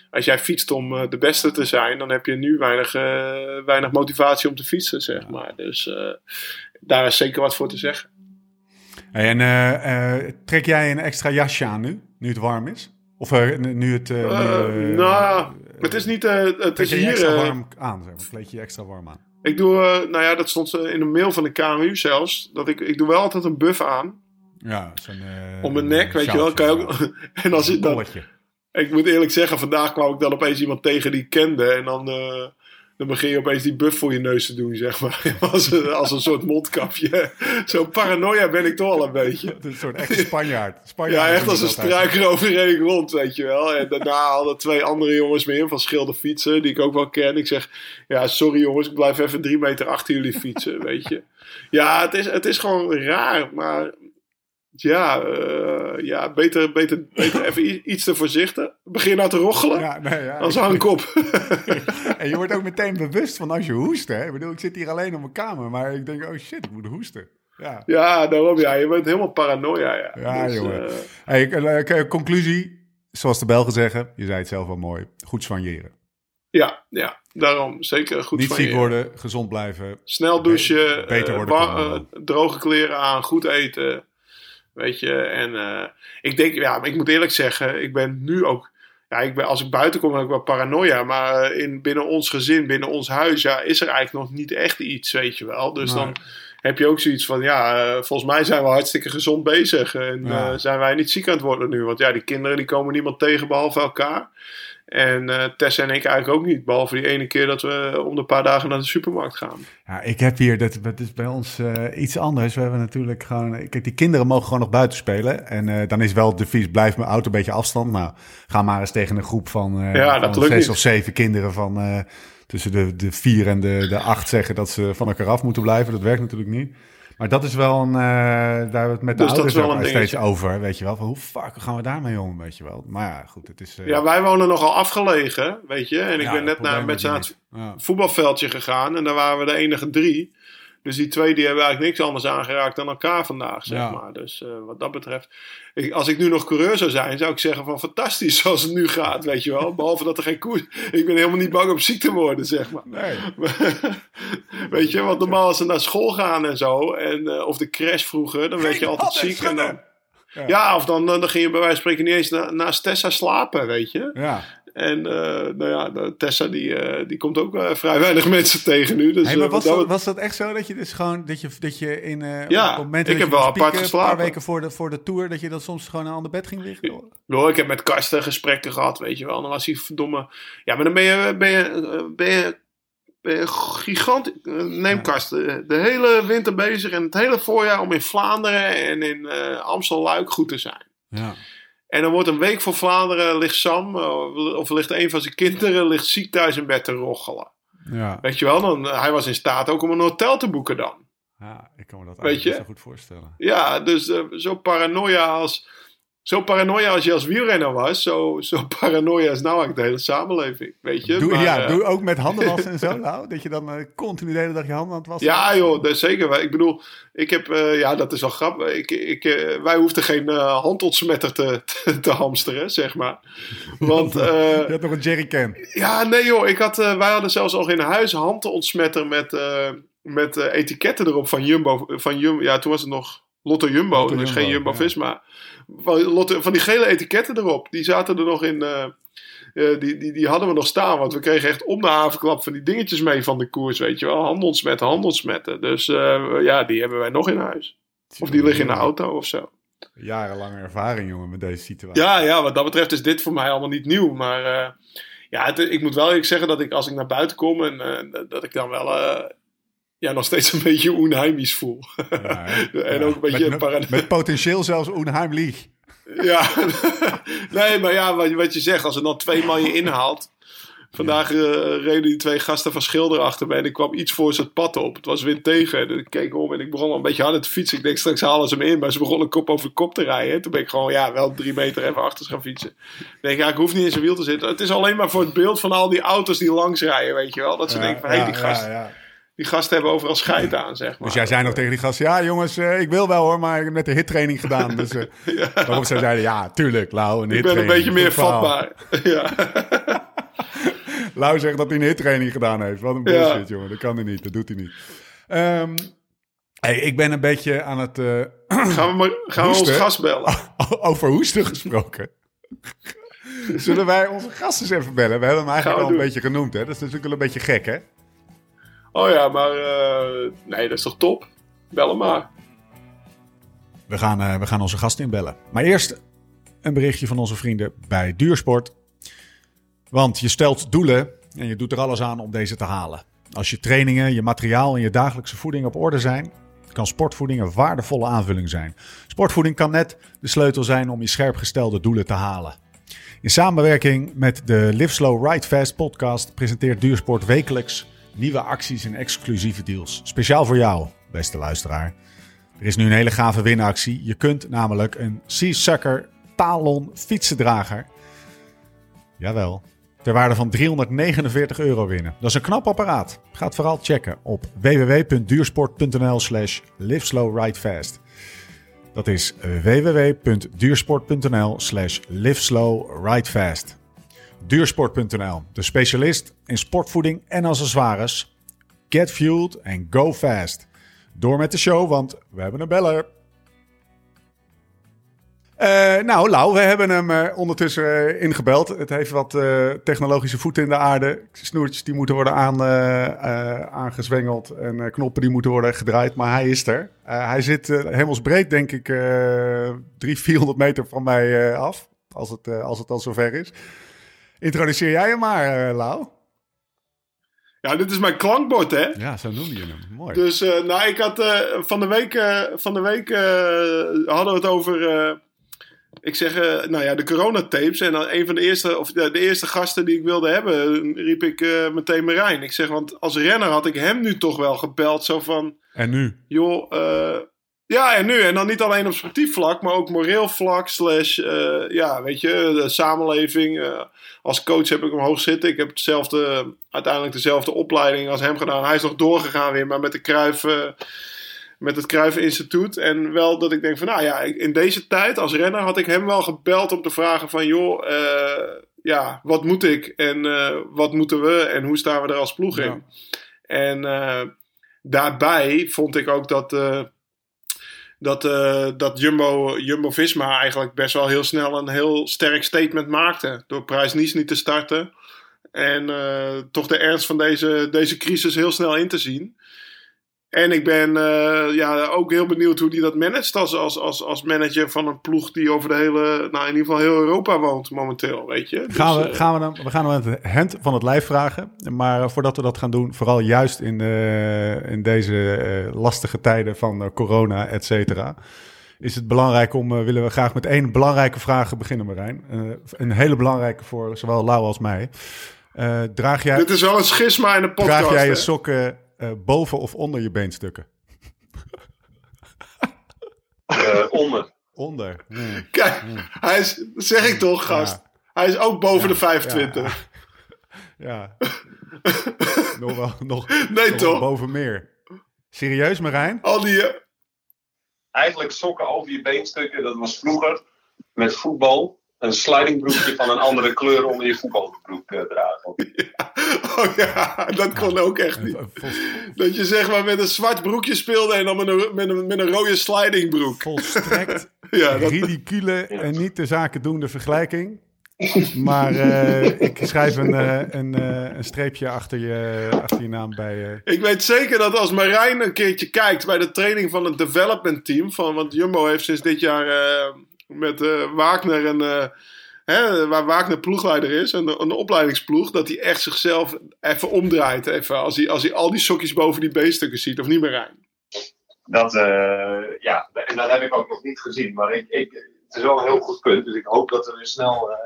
als jij fietst om uh, de beste te zijn, dan heb je nu weinig, weinig motivatie om te fietsen, zeg maar. Dus daar is zeker wat voor te zeggen. Hey, en uh, uh, trek jij een extra jasje aan nu, nu het warm is? Of uh, nu het... nu, nou, het is niet... het is je hier... extra warm aan, zeg maar. Kleed je extra warm aan? Ik doe, nou ja, dat stond in een mail van de KMU zelfs. Dat ik, ik doe wel altijd een buff aan. Ja, zo'n... Om mijn nek, weet je wel. Kan je ook, en als ik dan... Ik moet eerlijk zeggen, vandaag kwam ik dan opeens iemand tegen die ik kende. En dan... Dan begin je opeens die buff voor je neus te doen, zeg maar. Als een, als een soort mondkapje. Zo'n paranoia ben ik toch al een beetje. Een soort echte Spanjaard. Spanjaard ja, echt als een struiker overheen rond, weet je wel. En daarna hadden twee andere jongens meer van Schilder fietsen, die ik ook wel ken. Ik zeg, ja, sorry jongens, ik blijf even drie meter achter jullie fietsen, weet je. Ja, het is, het is gewoon raar, maar Ja, eh, ja beter, beter, beter even iets te voorzichtig. Begin nou te rochelen. Ja, nee, ja. Als hangkop. En je wordt ook meteen bewust van als je hoest. Hè? Ik bedoel, ik zit hier alleen op mijn kamer, maar ik denk, oh shit, ik moet hoesten. Ja, ja, daarom ja. Je bent helemaal paranoia. Ja, Ja, Dus, jongen. hey, eh, conclusie, zoals de Belgen zeggen, je zei het zelf wel mooi, goed soigneren. ja, ja, daarom. Zeker goed Niet van ziek je. worden, gezond blijven. Snel douchen, Be- beter worden droge kleren aan, goed eten. Weet je, en eh, ik denk, ja, maar ik moet eerlijk zeggen, ik ben nu ook, ja, ik ben, als ik buiten kom, ben ik wel paranoia. Maar in, binnen ons gezin, binnen ons huis, ja, is er eigenlijk nog niet echt iets, weet je wel. Dus Nee. dan heb je ook zoiets van, ja, eh, volgens mij zijn we hartstikke gezond bezig. En Ja. eh, zijn wij niet ziek aan het worden nu. Want ja, die kinderen die komen niemand tegen behalve elkaar. En eh Tessa en ik eigenlijk ook niet. Behalve die ene keer dat we om de paar dagen naar de supermarkt gaan. Ja, ik heb hier, dat, dat is bij ons eh, iets anders. We hebben natuurlijk gewoon, kijk, die kinderen mogen gewoon nog buiten spelen. En eh, dan is wel het devies, blijf mijn auto een beetje afstand. Nou, ga maar eens tegen een groep van, eh, Ja, zes niet. of zeven kinderen van eh, tussen de, de vier en de, de acht zeggen dat ze van elkaar af moeten blijven. Dat werkt natuurlijk niet. Maar dat is wel een, eh, daar hebben we het met de Dus ouders ook een steeds dingetje. over, weet je wel. Van hoe fuck gaan we daarmee om, weet je wel. Maar ja, goed, het is... eh, Ja, wij wonen nogal afgelegen, weet je. En ik ja, ben net naar, probleem met voetbalveldje gegaan. En daar waren we de enige drie. Dus die twee die hebben eigenlijk niks anders aangeraakt dan elkaar vandaag, zeg Ja. maar. Dus eh, wat dat betreft. Ik, als ik nu nog coureur zou zijn, zou ik zeggen van fantastisch zoals het nu gaat, weet je wel. Behalve dat er geen koers... Ik ben helemaal niet bang om ziek te worden, zeg maar. Nee. weet je, want normaal als ze naar school gaan en zo, en, eh, of de crash vroeger, dan werd je altijd ziek. En dan. Ja. ja, of dan, dan ging je bij wijze van spreken niet eens na, naast Tessa slapen, weet je. Ja. En eh, nou ja, Tessa die, eh, die komt ook eh, vrij weinig mensen tegen nu. Dus, Hey, maar was, dat, was dat echt zo dat je dus gewoon dat je, dat je in Ja, momenten ik heb wel apart pieken, Een geslapen. paar weken voor de, voor de tour dat je dan soms gewoon een ander bed ging liggen. hoor. Ik heb met Karsten gesprekken gehad, weet je wel. Dan was hij verdomme... Ja, maar dan ben je, ben je, ben je, gigant... Neem. Karsten. De hele winter bezig en het hele voorjaar om in Vlaanderen en in eh Amstel-Luik goed te zijn. Ja. En dan wordt een week voor Vlaanderen, ligt Sam, eh, of ligt een van zijn kinderen, ligt ziek thuis in bed te rochelen. Ja. Weet je wel, dan, hij was in staat ook om een hotel te boeken dan. ja, ik kan me dat eigenlijk zo goed voorstellen. Ja, dus eh, zo paranoia als. Zo paranoia als je als wielrenner was, zo, zo paranoia is nou eigenlijk de hele samenleving, weet je. Doe, Maar, ja, eh, doe ook met handen wassen en zo, nou, dat je dan eh, continu de hele dag je handen aan het wassen ja, joh, dat is zeker. Ik bedoel, ik heb, eh, ja, dat is wel grappig. Ik, ik, wij hoefden geen handontsmetter te, te, te hamsteren, zeg maar. Want, Je had nog een jerrycan. ja, nee joh, ik had, wij hadden zelfs al in huis handontsmetter met, met etiketten erop van Jumbo. Van Jumbo. Ja, toen was het nog Lotto Jumbo, Lotto dus Jumbo, geen Jumbo-Visma. Van die gele etiketten erop, die zaten er nog in... eh, eh, die, die, die hadden we nog staan, want we kregen echt om de havenklap van die dingetjes mee van de koers, weet je wel. Handelsmetten, handelsmetten. Dus eh, ja, die hebben wij nog in huis. Of die liggen in de auto of zo. Jarenlange ervaring, jongen, met deze situatie. Ja, ja, wat dat betreft is dit voor mij allemaal niet nieuw. Maar ja, het- ik moet wel eerlijk zeggen dat ik als ik naar buiten kom en dat ik dan wel ja, nog steeds een beetje onheimisch voel. Ja? En Ja. ook een beetje met, met potentieel zelfs onheimlich. ja, nee, maar ja, wat, wat je zegt, als er dan twee man je inhaalt. Vandaag eh, reden die twee gasten van Schilder achter me en ik kwam iets voor ze het pad op. Het was wind tegen en ik keek om en ik begon al een beetje harder te fietsen. Ik denk straks halen ze me in, maar ze begonnen kop over kop te rijden. En toen ben ik gewoon ja, wel drie meter even achter ze gaan fietsen. Ik denk ja, ik hoef niet in zijn wiel te zitten. Het is alleen maar voor het beeld van al die auto's die langs rijden, weet je wel. Dat ze denken van, hé, Ja, die, ja. Die gasten hebben overal scheid aan, zeg maar. Dus jij zei nog tegen die gasten, ja jongens, eh, ik wil wel hoor, maar ik heb net de hittraining gedaan. Dus, eh, Waarop zij zeiden, ja tuurlijk, Lau, een ik ben een beetje meer vatbaar. ja. Lau zegt dat hij een hittraining gedaan heeft. Wat een Ja. bullshit, jongen. Dat kan hij niet, dat doet hij niet. Ehm, hey, ik ben een beetje aan het... eh, Gaan we, maar, gaan we ons Hoesten? gast bellen? over hoesten gesproken. Zullen wij onze gast eens even bellen? We hebben hem eigenlijk al een beetje genoemd, hè? Dat is natuurlijk wel een beetje gek, hè? Oh ja, maar eh, nee, dat is toch top? Bel hem maar. We gaan, eh, we gaan onze gast inbellen. Maar eerst een berichtje van onze vrienden bij Duursport. Want je stelt doelen en je doet er alles aan om deze te halen. Als je trainingen, je materiaal en je dagelijkse voeding op orde zijn, kan sportvoeding een waardevolle aanvulling zijn. Sportvoeding kan net de sleutel zijn om je scherp gestelde doelen te halen. In samenwerking met de Live Slow Ride Fast podcast presenteert Duursport wekelijks nieuwe acties en exclusieve deals. Speciaal voor jou, beste luisteraar. Er is nu een hele gave winactie. Je kunt namelijk een Seasucker Talon fietsendrager, jawel, ter waarde van 349 euro winnen. Dat is een knap apparaat. Ga het vooral checken op www.duursport.nl slash liveslowridefast. Dat is www.duursport.nl slash liveslowridefast. Duursport.nl, de specialist in sportvoeding en accessoires. Get fueled and go fast. Door met de show, want we hebben een beller. Uh, nou, Lau, we hebben hem uh, ondertussen uh, ingebeld. Het heeft wat technologische voeten in de aarde. Snoertjes die moeten worden aan, aangezwengeld en knoppen die moeten worden gedraaid. Maar hij is er. hij zit hemelsbreed, denk ik, 300, 400 meter van mij af. Als het, als het al zover is. Introduceer jij hem maar, Lau. Ja, dit is mijn klankbord, hè? Ja, zo noemde je hem. Mooi. Dus, nou, ik had van de week, van de week hadden we het over ik zeg, uh, nou ja, de coronatapes. En dan een van de eerste, of de, de eerste gasten die ik wilde hebben, riep ik uh, meteen Marijn. Ik zeg, want als renner had ik hem nu toch wel gebeld. Zo van. En nu? Joh, uh, ja, en nu. En dan niet alleen op sportief vlak, maar ook moreel vlak. Slash, ja, weet je, de samenleving. als coach heb ik hem hoog zitten. Ik heb hetzelfde, uiteindelijk dezelfde opleiding als hem gedaan. Hij is nog doorgegaan weer, maar met de kruif met het Kruiven Instituut. En wel dat ik denk van, nou ja, in deze tijd als renner had ik hem wel gebeld om te vragen van, joh, ja, wat moet ik en wat moeten we en hoe staan we er als ploeg in? En daarbij vond ik ook dat, dat, dat Jumbo, Jumbo-Visma eigenlijk best wel heel snel een heel sterk statement maakte. Door prijs niet te starten. En toch de ernst van deze, deze crisis heel snel in te zien. En ik ben uh, ja, ook heel benieuwd hoe hij dat managt als, als, als, als manager van een ploeg die over de hele, nou in ieder geval heel Europa woont momenteel, weet je. Gaan we, uh, gaan we, dan, we gaan hem het hand van het lijf vragen. Maar uh, voordat we dat gaan doen, vooral juist in, in deze lastige tijden van corona, et cetera. Is het belangrijk om, willen we graag met één belangrijke vraag beginnen, Marijn. een hele belangrijke voor zowel Lau als mij. draag jij, Dit is wel een schisma in de podcast. Draag jij je sokken uh, boven of onder je beenstukken? Uh, onder. Onder. Hmm. Kijk, hmm. hij is, dat zeg ik toch, gast. Ja. Hij is ook boven ja, de 25. Ja. ja. nog wel, nog, nee, nog toch? boven meer. Serieus, Marijn? Al die... Uh... Eigenlijk sokken over je beenstukken, dat was vroeger met voetbal een slidingbroekje van een andere kleur onder je voetbalbroek uh, dragen. Ja. Oh ja, dat kon ook echt niet. Dat je zeg maar met een zwart broekje speelde en dan met een, met een, met een rode slidingbroek. Volstrekt ja, dat... ridicule en niet de zaken doende vergelijking. Maar uh, ik schrijf een, uh, een, uh, een, streepje achter je, achter je naam bij. Ik weet zeker dat als Marijn een keertje kijkt bij de training van het development team. Van, want Jumbo heeft sinds dit jaar met Wagner en hè, waar Wagner ploegleider is, een, een opleidingsploeg, dat hij echt zichzelf even omdraait. Even, als, hij, als hij al die sokjes boven die B-stukken ziet, of niet meer rijden. Dat, uh, ja, en dat heb ik ook nog niet gezien. Maar ik, ik, het is wel een heel goed punt. Dus ik hoop dat we weer snel uh,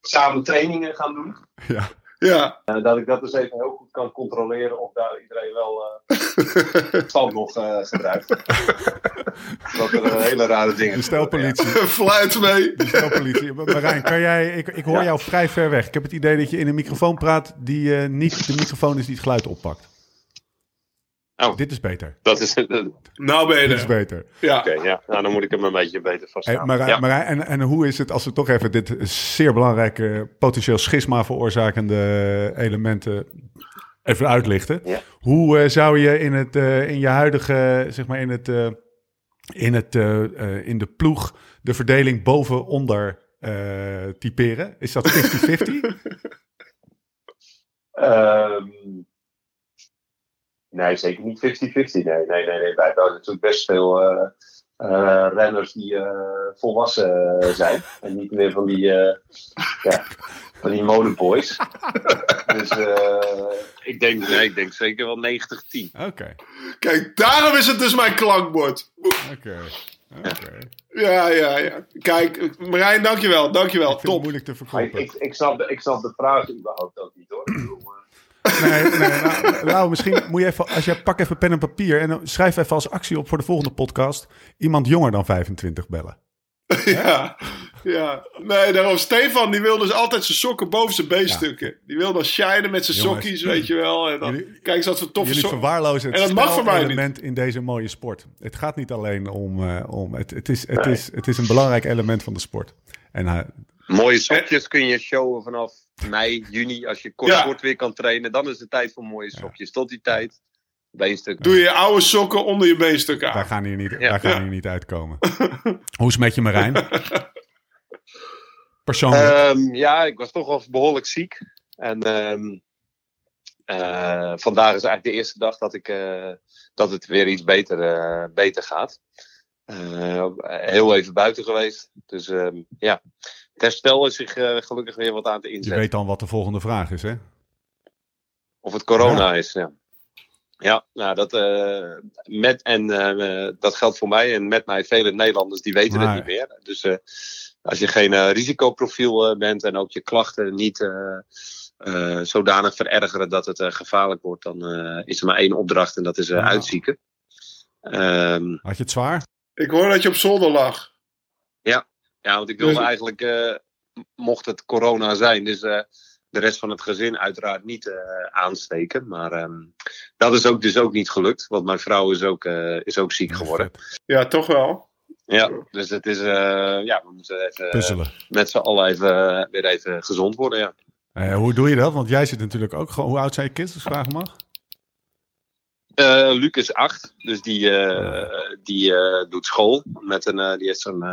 samen trainingen gaan doen. Ja. Ja. Uh, dat ik dat dus even heel goed kan controleren of daar iedereen wel uh, stand nog uh, gebruikt. dat er hele rare dingen. De stelpolitie. Fluit mee. De stelpolitie. Marijn, kan jij, ik, ik hoor ja. jou vrij ver weg. Ik heb het idee dat je in een microfoon praat die niet de microfoon is die het geluid oppakt. Oh, dit is beter. Dat is, nou je Dit is beter. Ja. Oké, okay, ja. Nou, dan moet ik hem een beetje beter vasthouden. Hey, maar, ja. maar, en, en hoe is het als we toch even dit zeer belangrijke, potentieel schisma veroorzakende elementen even uitlichten? Ja. Hoe uh, zou je in, het, uh, in je huidige, zeg maar in, het, uh, in, het, in de ploeg de verdeling boven-onder typeren? Is dat 50-50? um... Nee, zeker niet 50-50. Nee, nee, nee, nee. Wij hebben natuurlijk best veel uh, uh, renners die uh, volwassen zijn. En niet meer van die, ja, van die modeboys. dus ik, denk, nee, ik denk zeker wel 90-10. Oké. Okay. Kijk, daarom is het dus mijn klankbord. Oké. Okay. Okay. Ja, ja, ja. Kijk, Marijn, dankjewel. Dankjewel. Ik vind Top. Het moeilijk te verkopen. Ik, ik, ik, snap de, ik snap de vraag überhaupt ook niet hoor. Nee, nee, nou, misschien moet je even, als je pak even pen en papier en schrijf even als actie op voor de volgende podcast iemand jonger dan 25 bellen. ja, ja. Nee, daarom Stefan, die wil dus altijd zijn sokken boven zijn beenstukken. Die wil dan shinen met zijn Jongens, sokkies, weet je wel. En dan, jullie- kijk eens wat voor toffe Jullie sokken. verwaarlozen het En dat mag voor mij niet. element in deze mooie sport. Het gaat niet alleen om, eh, om het, het, is, het, is, het is een belangrijk element van de sport. En eh, Mooie sokjes kun je showen vanaf mei, juni. Als je kort, Ja. kort weer kan trainen, dan is het tijd voor mooie sokjes. Tot die tijd, beenstuk. Doe je oude sokken onder je beenstukken aan. gaan hier niet, Ja. wij gaan Ja. hier niet uitkomen. Hoe is het met je Marijn? Persoonlijk. Ehm, ja, ik was toch wel behoorlijk ziek. En ehm, eh, vandaag is eigenlijk de eerste dag dat, ik, eh, dat het weer iets beter, eh, beter gaat. Eh, heel even buiten geweest. Dus ehm, ja, het herstel is zich eh, gelukkig weer wat aan te je inzetten. weet dan wat de volgende vraag is, hè? Of het corona is, ja. Ja, nou, dat, eh, met, en eh, dat geldt voor mij en met mij vele Nederlanders die weten Maar- het niet meer. Dus eh, als je geen risicoprofiel bent en ook je klachten niet eh, eh, zodanig verergeren dat het gevaarlijk wordt, dan eh, is er maar één opdracht en dat is eh, Ja. uitzieken. Ehm, Had je het zwaar? Ik hoor dat je op zolder lag. ja, want ik wilde Dus- eigenlijk, eh, mocht het corona zijn, dus eh, de rest van het gezin uiteraard niet eh, aansteken. Maar ehm, dat is ook dus ook niet gelukt, want mijn vrouw is ook, eh, is ook ziek geworden. Ja, toch wel. Ja, dus het is, eh, ja, we moeten even Puzzelen. met z'n allen even, weer even gezond worden, ja. Eh, hoe doe je dat? Want jij zit natuurlijk ook gewoon... Hoe oud zijn je kids, als ik vragen mag? Eh, Luc is acht, dus die, eh, die eh, doet school. Met een, eh, die heeft zo'n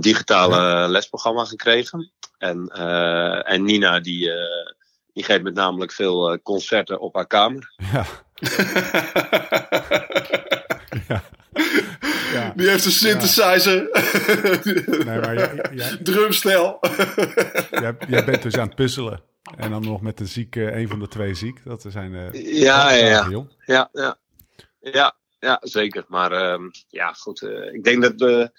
digitale lesprogramma gekregen. En, eh, en Nina, die, eh, die geeft met namelijk veel eh, concerten op haar kamer. Ja. ja. ja. Die heeft een synthesizer. Nee, maar jij, jij, Drumstel. jij, jij bent dus aan het puzzelen. En dan nog met de zieke, een van de twee ziek. Dat zijn eh Ja, ja, ja. Ja, ja. Ja, ja zeker. Maar ehm, ja, goed. eh, ik denk dat we.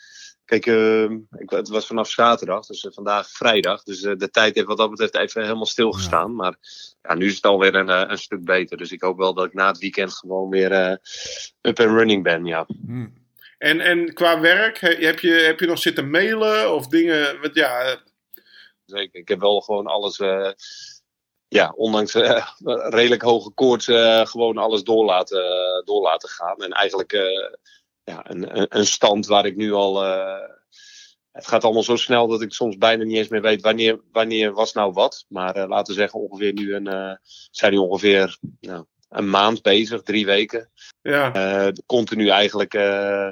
Kijk, ehm, het was vanaf zaterdag, dus eh, vandaag vrijdag. Dus eh, de tijd heeft wat dat betreft even helemaal stilgestaan. Maar ja, nu is het alweer een, eh, een stuk beter. Dus ik hoop wel dat ik na het weekend gewoon weer eh, up and running ben. Ja. Hm. En, en qua werk, he- heb je, heb je nog zitten mailen of dingen? Ja, Zeker. Ik heb wel gewoon alles. eh, ja, ondanks eh, redelijk hoge koorts, gewoon alles door laten, door laten gaan. En eigenlijk eh, ja, een, een, een stand waar ik nu al. eh, het gaat allemaal zo snel dat ik soms bijna niet eens meer weet wanneer, wanneer was nou wat. Maar eh, laten we zeggen, ongeveer nu een, eh, zijn nu ongeveer nou, een maand bezig, drie weken. ja. Eh, continu eigenlijk eh,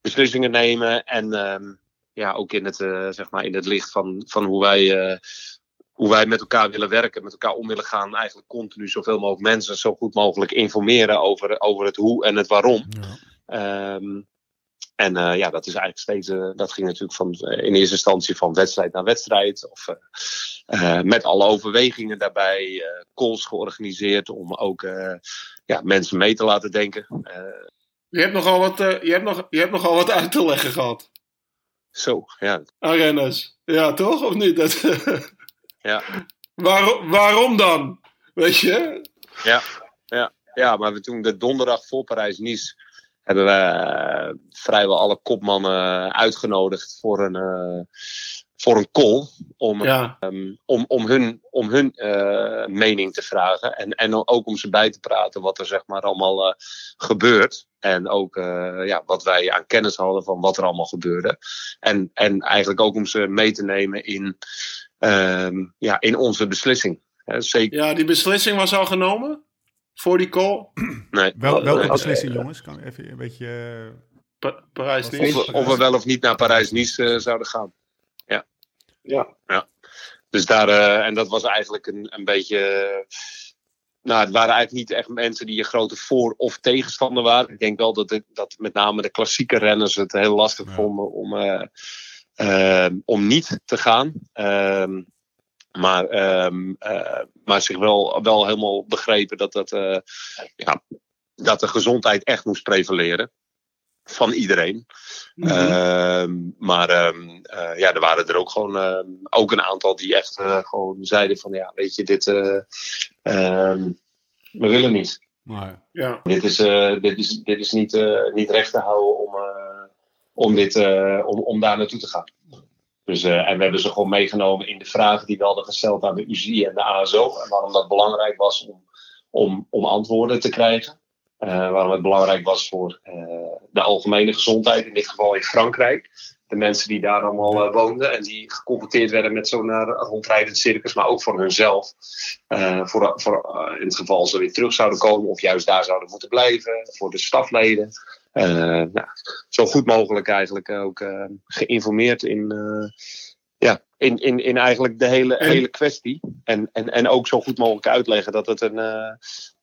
beslissingen nemen. En ehm, ja, ook in het, eh, zeg maar in het licht van, van hoe, wij, eh, hoe wij met elkaar willen werken, met elkaar om willen gaan. Eigenlijk continu zoveel mogelijk mensen zo goed mogelijk informeren over, over het hoe en het waarom. Ja. Ehm, en eh, ja, dat is eigenlijk steeds. eh, dat ging natuurlijk van, eh, in eerste instantie van wedstrijd naar wedstrijd. Of met alle overwegingen daarbij. calls georganiseerd om ook ja, mensen mee te laten denken. Je hebt nogal wat, je hebt nog, je hebt nogal wat uit te leggen gehad zo, ja. aan renners. Ja, toch? Of niet? Dat, Ja. waarom, waarom dan? Weet je? Ja, ja, ja, maar we toen de donderdag voor Parijs-Nice hebben we eh, vrijwel alle kopmannen uitgenodigd voor een, eh, voor een call. Om, Ja. ehm, om, om hun, om hun eh, mening te vragen. En, en ook om ze bij te praten wat er zeg maar allemaal gebeurt. En ook ja, wat wij aan kennis hadden van wat er allemaal gebeurde. En, en eigenlijk ook om ze mee te nemen in, ehm, ja, in onze beslissing. Zeker. ja, die beslissing was al genomen? Voor die call? Nee, Wel, welke nee, beslissing, jongens? Kan ik even een beetje... eh, Pa- Parijs Of- niet. Of we, of we wel of niet naar Parijs-Nice eh, zouden gaan. Ja. Ja. Dus daar, eh, en dat was eigenlijk een, een beetje. eh, nou, het waren eigenlijk niet echt mensen die een grote voor- of tegenstander waren. Ik denk wel dat, het, dat met name de klassieke renners het heel lastig Ja. vonden om, eh, eh, om niet te gaan. Ehm, maar, ehm, eh, maar zich wel, wel helemaal begrepen dat, dat, eh, ja, dat de gezondheid echt moest prevaleren. van iedereen. Mhm. Ehm, maar ehm, eh, ja, er waren er ook gewoon ehm, ook een aantal die echt eh, gewoon zeiden van ja, weet je, dit eh, ehm, we willen niet. Maar, ja. Dit is, eh, dit is, dit is niet, eh, niet recht te houden om, eh, om, dit, eh, om, om daar naartoe te gaan. Dus, eh, en we hebben ze gewoon meegenomen in de vragen die we hadden gesteld aan de UCI en de ASO. En waarom dat belangrijk was om, om, om antwoorden te krijgen. Eh, waarom het belangrijk was voor eh, de algemene gezondheid, in dit geval in Frankrijk. De mensen die daar allemaal eh, woonden en die geconfronteerd werden met zo'n uh, rondrijdend circus, maar ook voor hunzelf. Eh, voor, voor, in het geval ze weer terug zouden komen of juist daar zouden moeten blijven. Voor de stafleden. Nou, zo goed mogelijk eigenlijk ook geïnformeerd in, ja, in, in, in eigenlijk de hele, hele kwestie. En, en, en ook zo goed mogelijk uitleggen dat het een,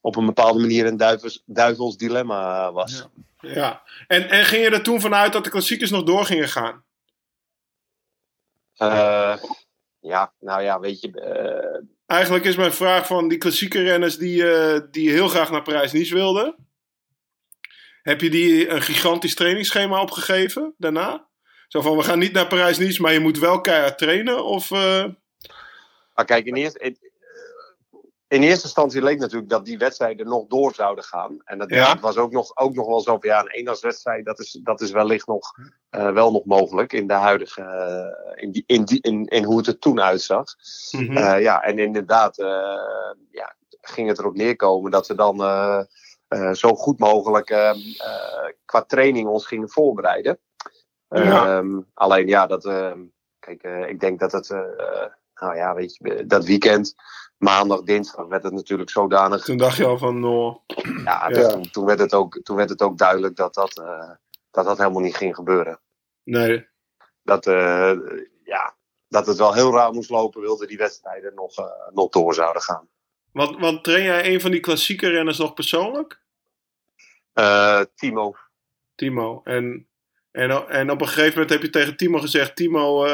op een bepaalde manier een duivels, duivels dilemma was. Ja. Ja. En, en ging je er toen vanuit dat de klassiekers nog door gingen gaan? Eh, ja, nou ja, weet je. eh, Eigenlijk is mijn vraag van die klassieke renners die, eh, die heel graag naar Parijs-Nice wilden. Heb je die een gigantisch trainingsschema opgegeven daarna? Zo van, we gaan niet naar Parijs-Nice, maar je moet wel keihard trainen? Of, Maar kijk, in eerste, in, eerste instantie leek natuurlijk dat die wedstrijden nog door zouden gaan. En dat, Ja. was ook nog, ook nog wel zo van ja, een eendagswedstrijd, dat is, dat is wellicht nog, eh, wel nog mogelijk in de huidige, eh, in, die, in, die, in, in hoe het er toen uitzag. mhm. Eh, ja, en inderdaad ja, ging het erop neerkomen dat we dan zo goed mogelijk qua training ons gingen voorbereiden. Ja. Ehm, alleen ja, dat, kijk, ik denk dat het, nou ja, weet je, dat weekend, maandag, dinsdag, werd het natuurlijk zodanig. Toen dacht je al van, nou, Ja, Ja. Toen, toen, werd het ook, toen werd het ook duidelijk dat dat, eh, dat, dat helemaal niet ging gebeuren. nee. Dat, eh, ja, dat het wel heel raar moest lopen, wilden die wedstrijden nog, eh, nog door zouden gaan. Want, want train jij een van die klassieke renners nog persoonlijk? Timo, Timo. En, en, en op een gegeven moment heb je tegen Timo gezegd: Timo,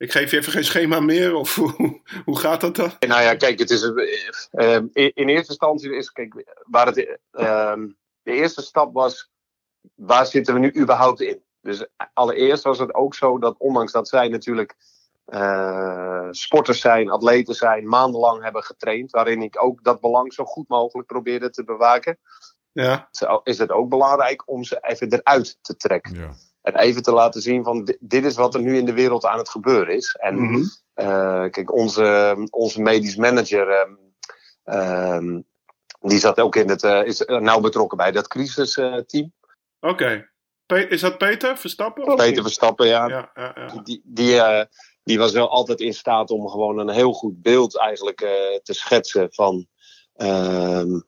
ik geef je even geen schema meer. Of hoe, hoe gaat dat dan? Nou ja, kijk, het is. eh, eh, in, in eerste instantie is. Kijk, waar het. eh, de eerste stap was. Waar zitten we nu überhaupt in? Dus allereerst was het ook zo dat, ondanks dat zij natuurlijk. eh, sporters zijn, atleten zijn, maandenlang hebben getraind. Waarin ik ook dat belang zo goed mogelijk probeerde te bewaken. Ja, Is het ook belangrijk om ze even eruit te trekken. ja. En even te laten zien van di- dit is wat er nu in de wereld aan het gebeuren is. En Mhm. eh, kijk, onze, onze medisch manager, ehm, ehm, die zat ook in het, eh, is nauw betrokken bij dat crisisteam. oké. Is dat Peter Verstappen? of Peter niet? Verstappen, ja. Ja, ja, ja. Die, die, eh, die was wel altijd in staat om gewoon een heel goed beeld eigenlijk eh, te schetsen van,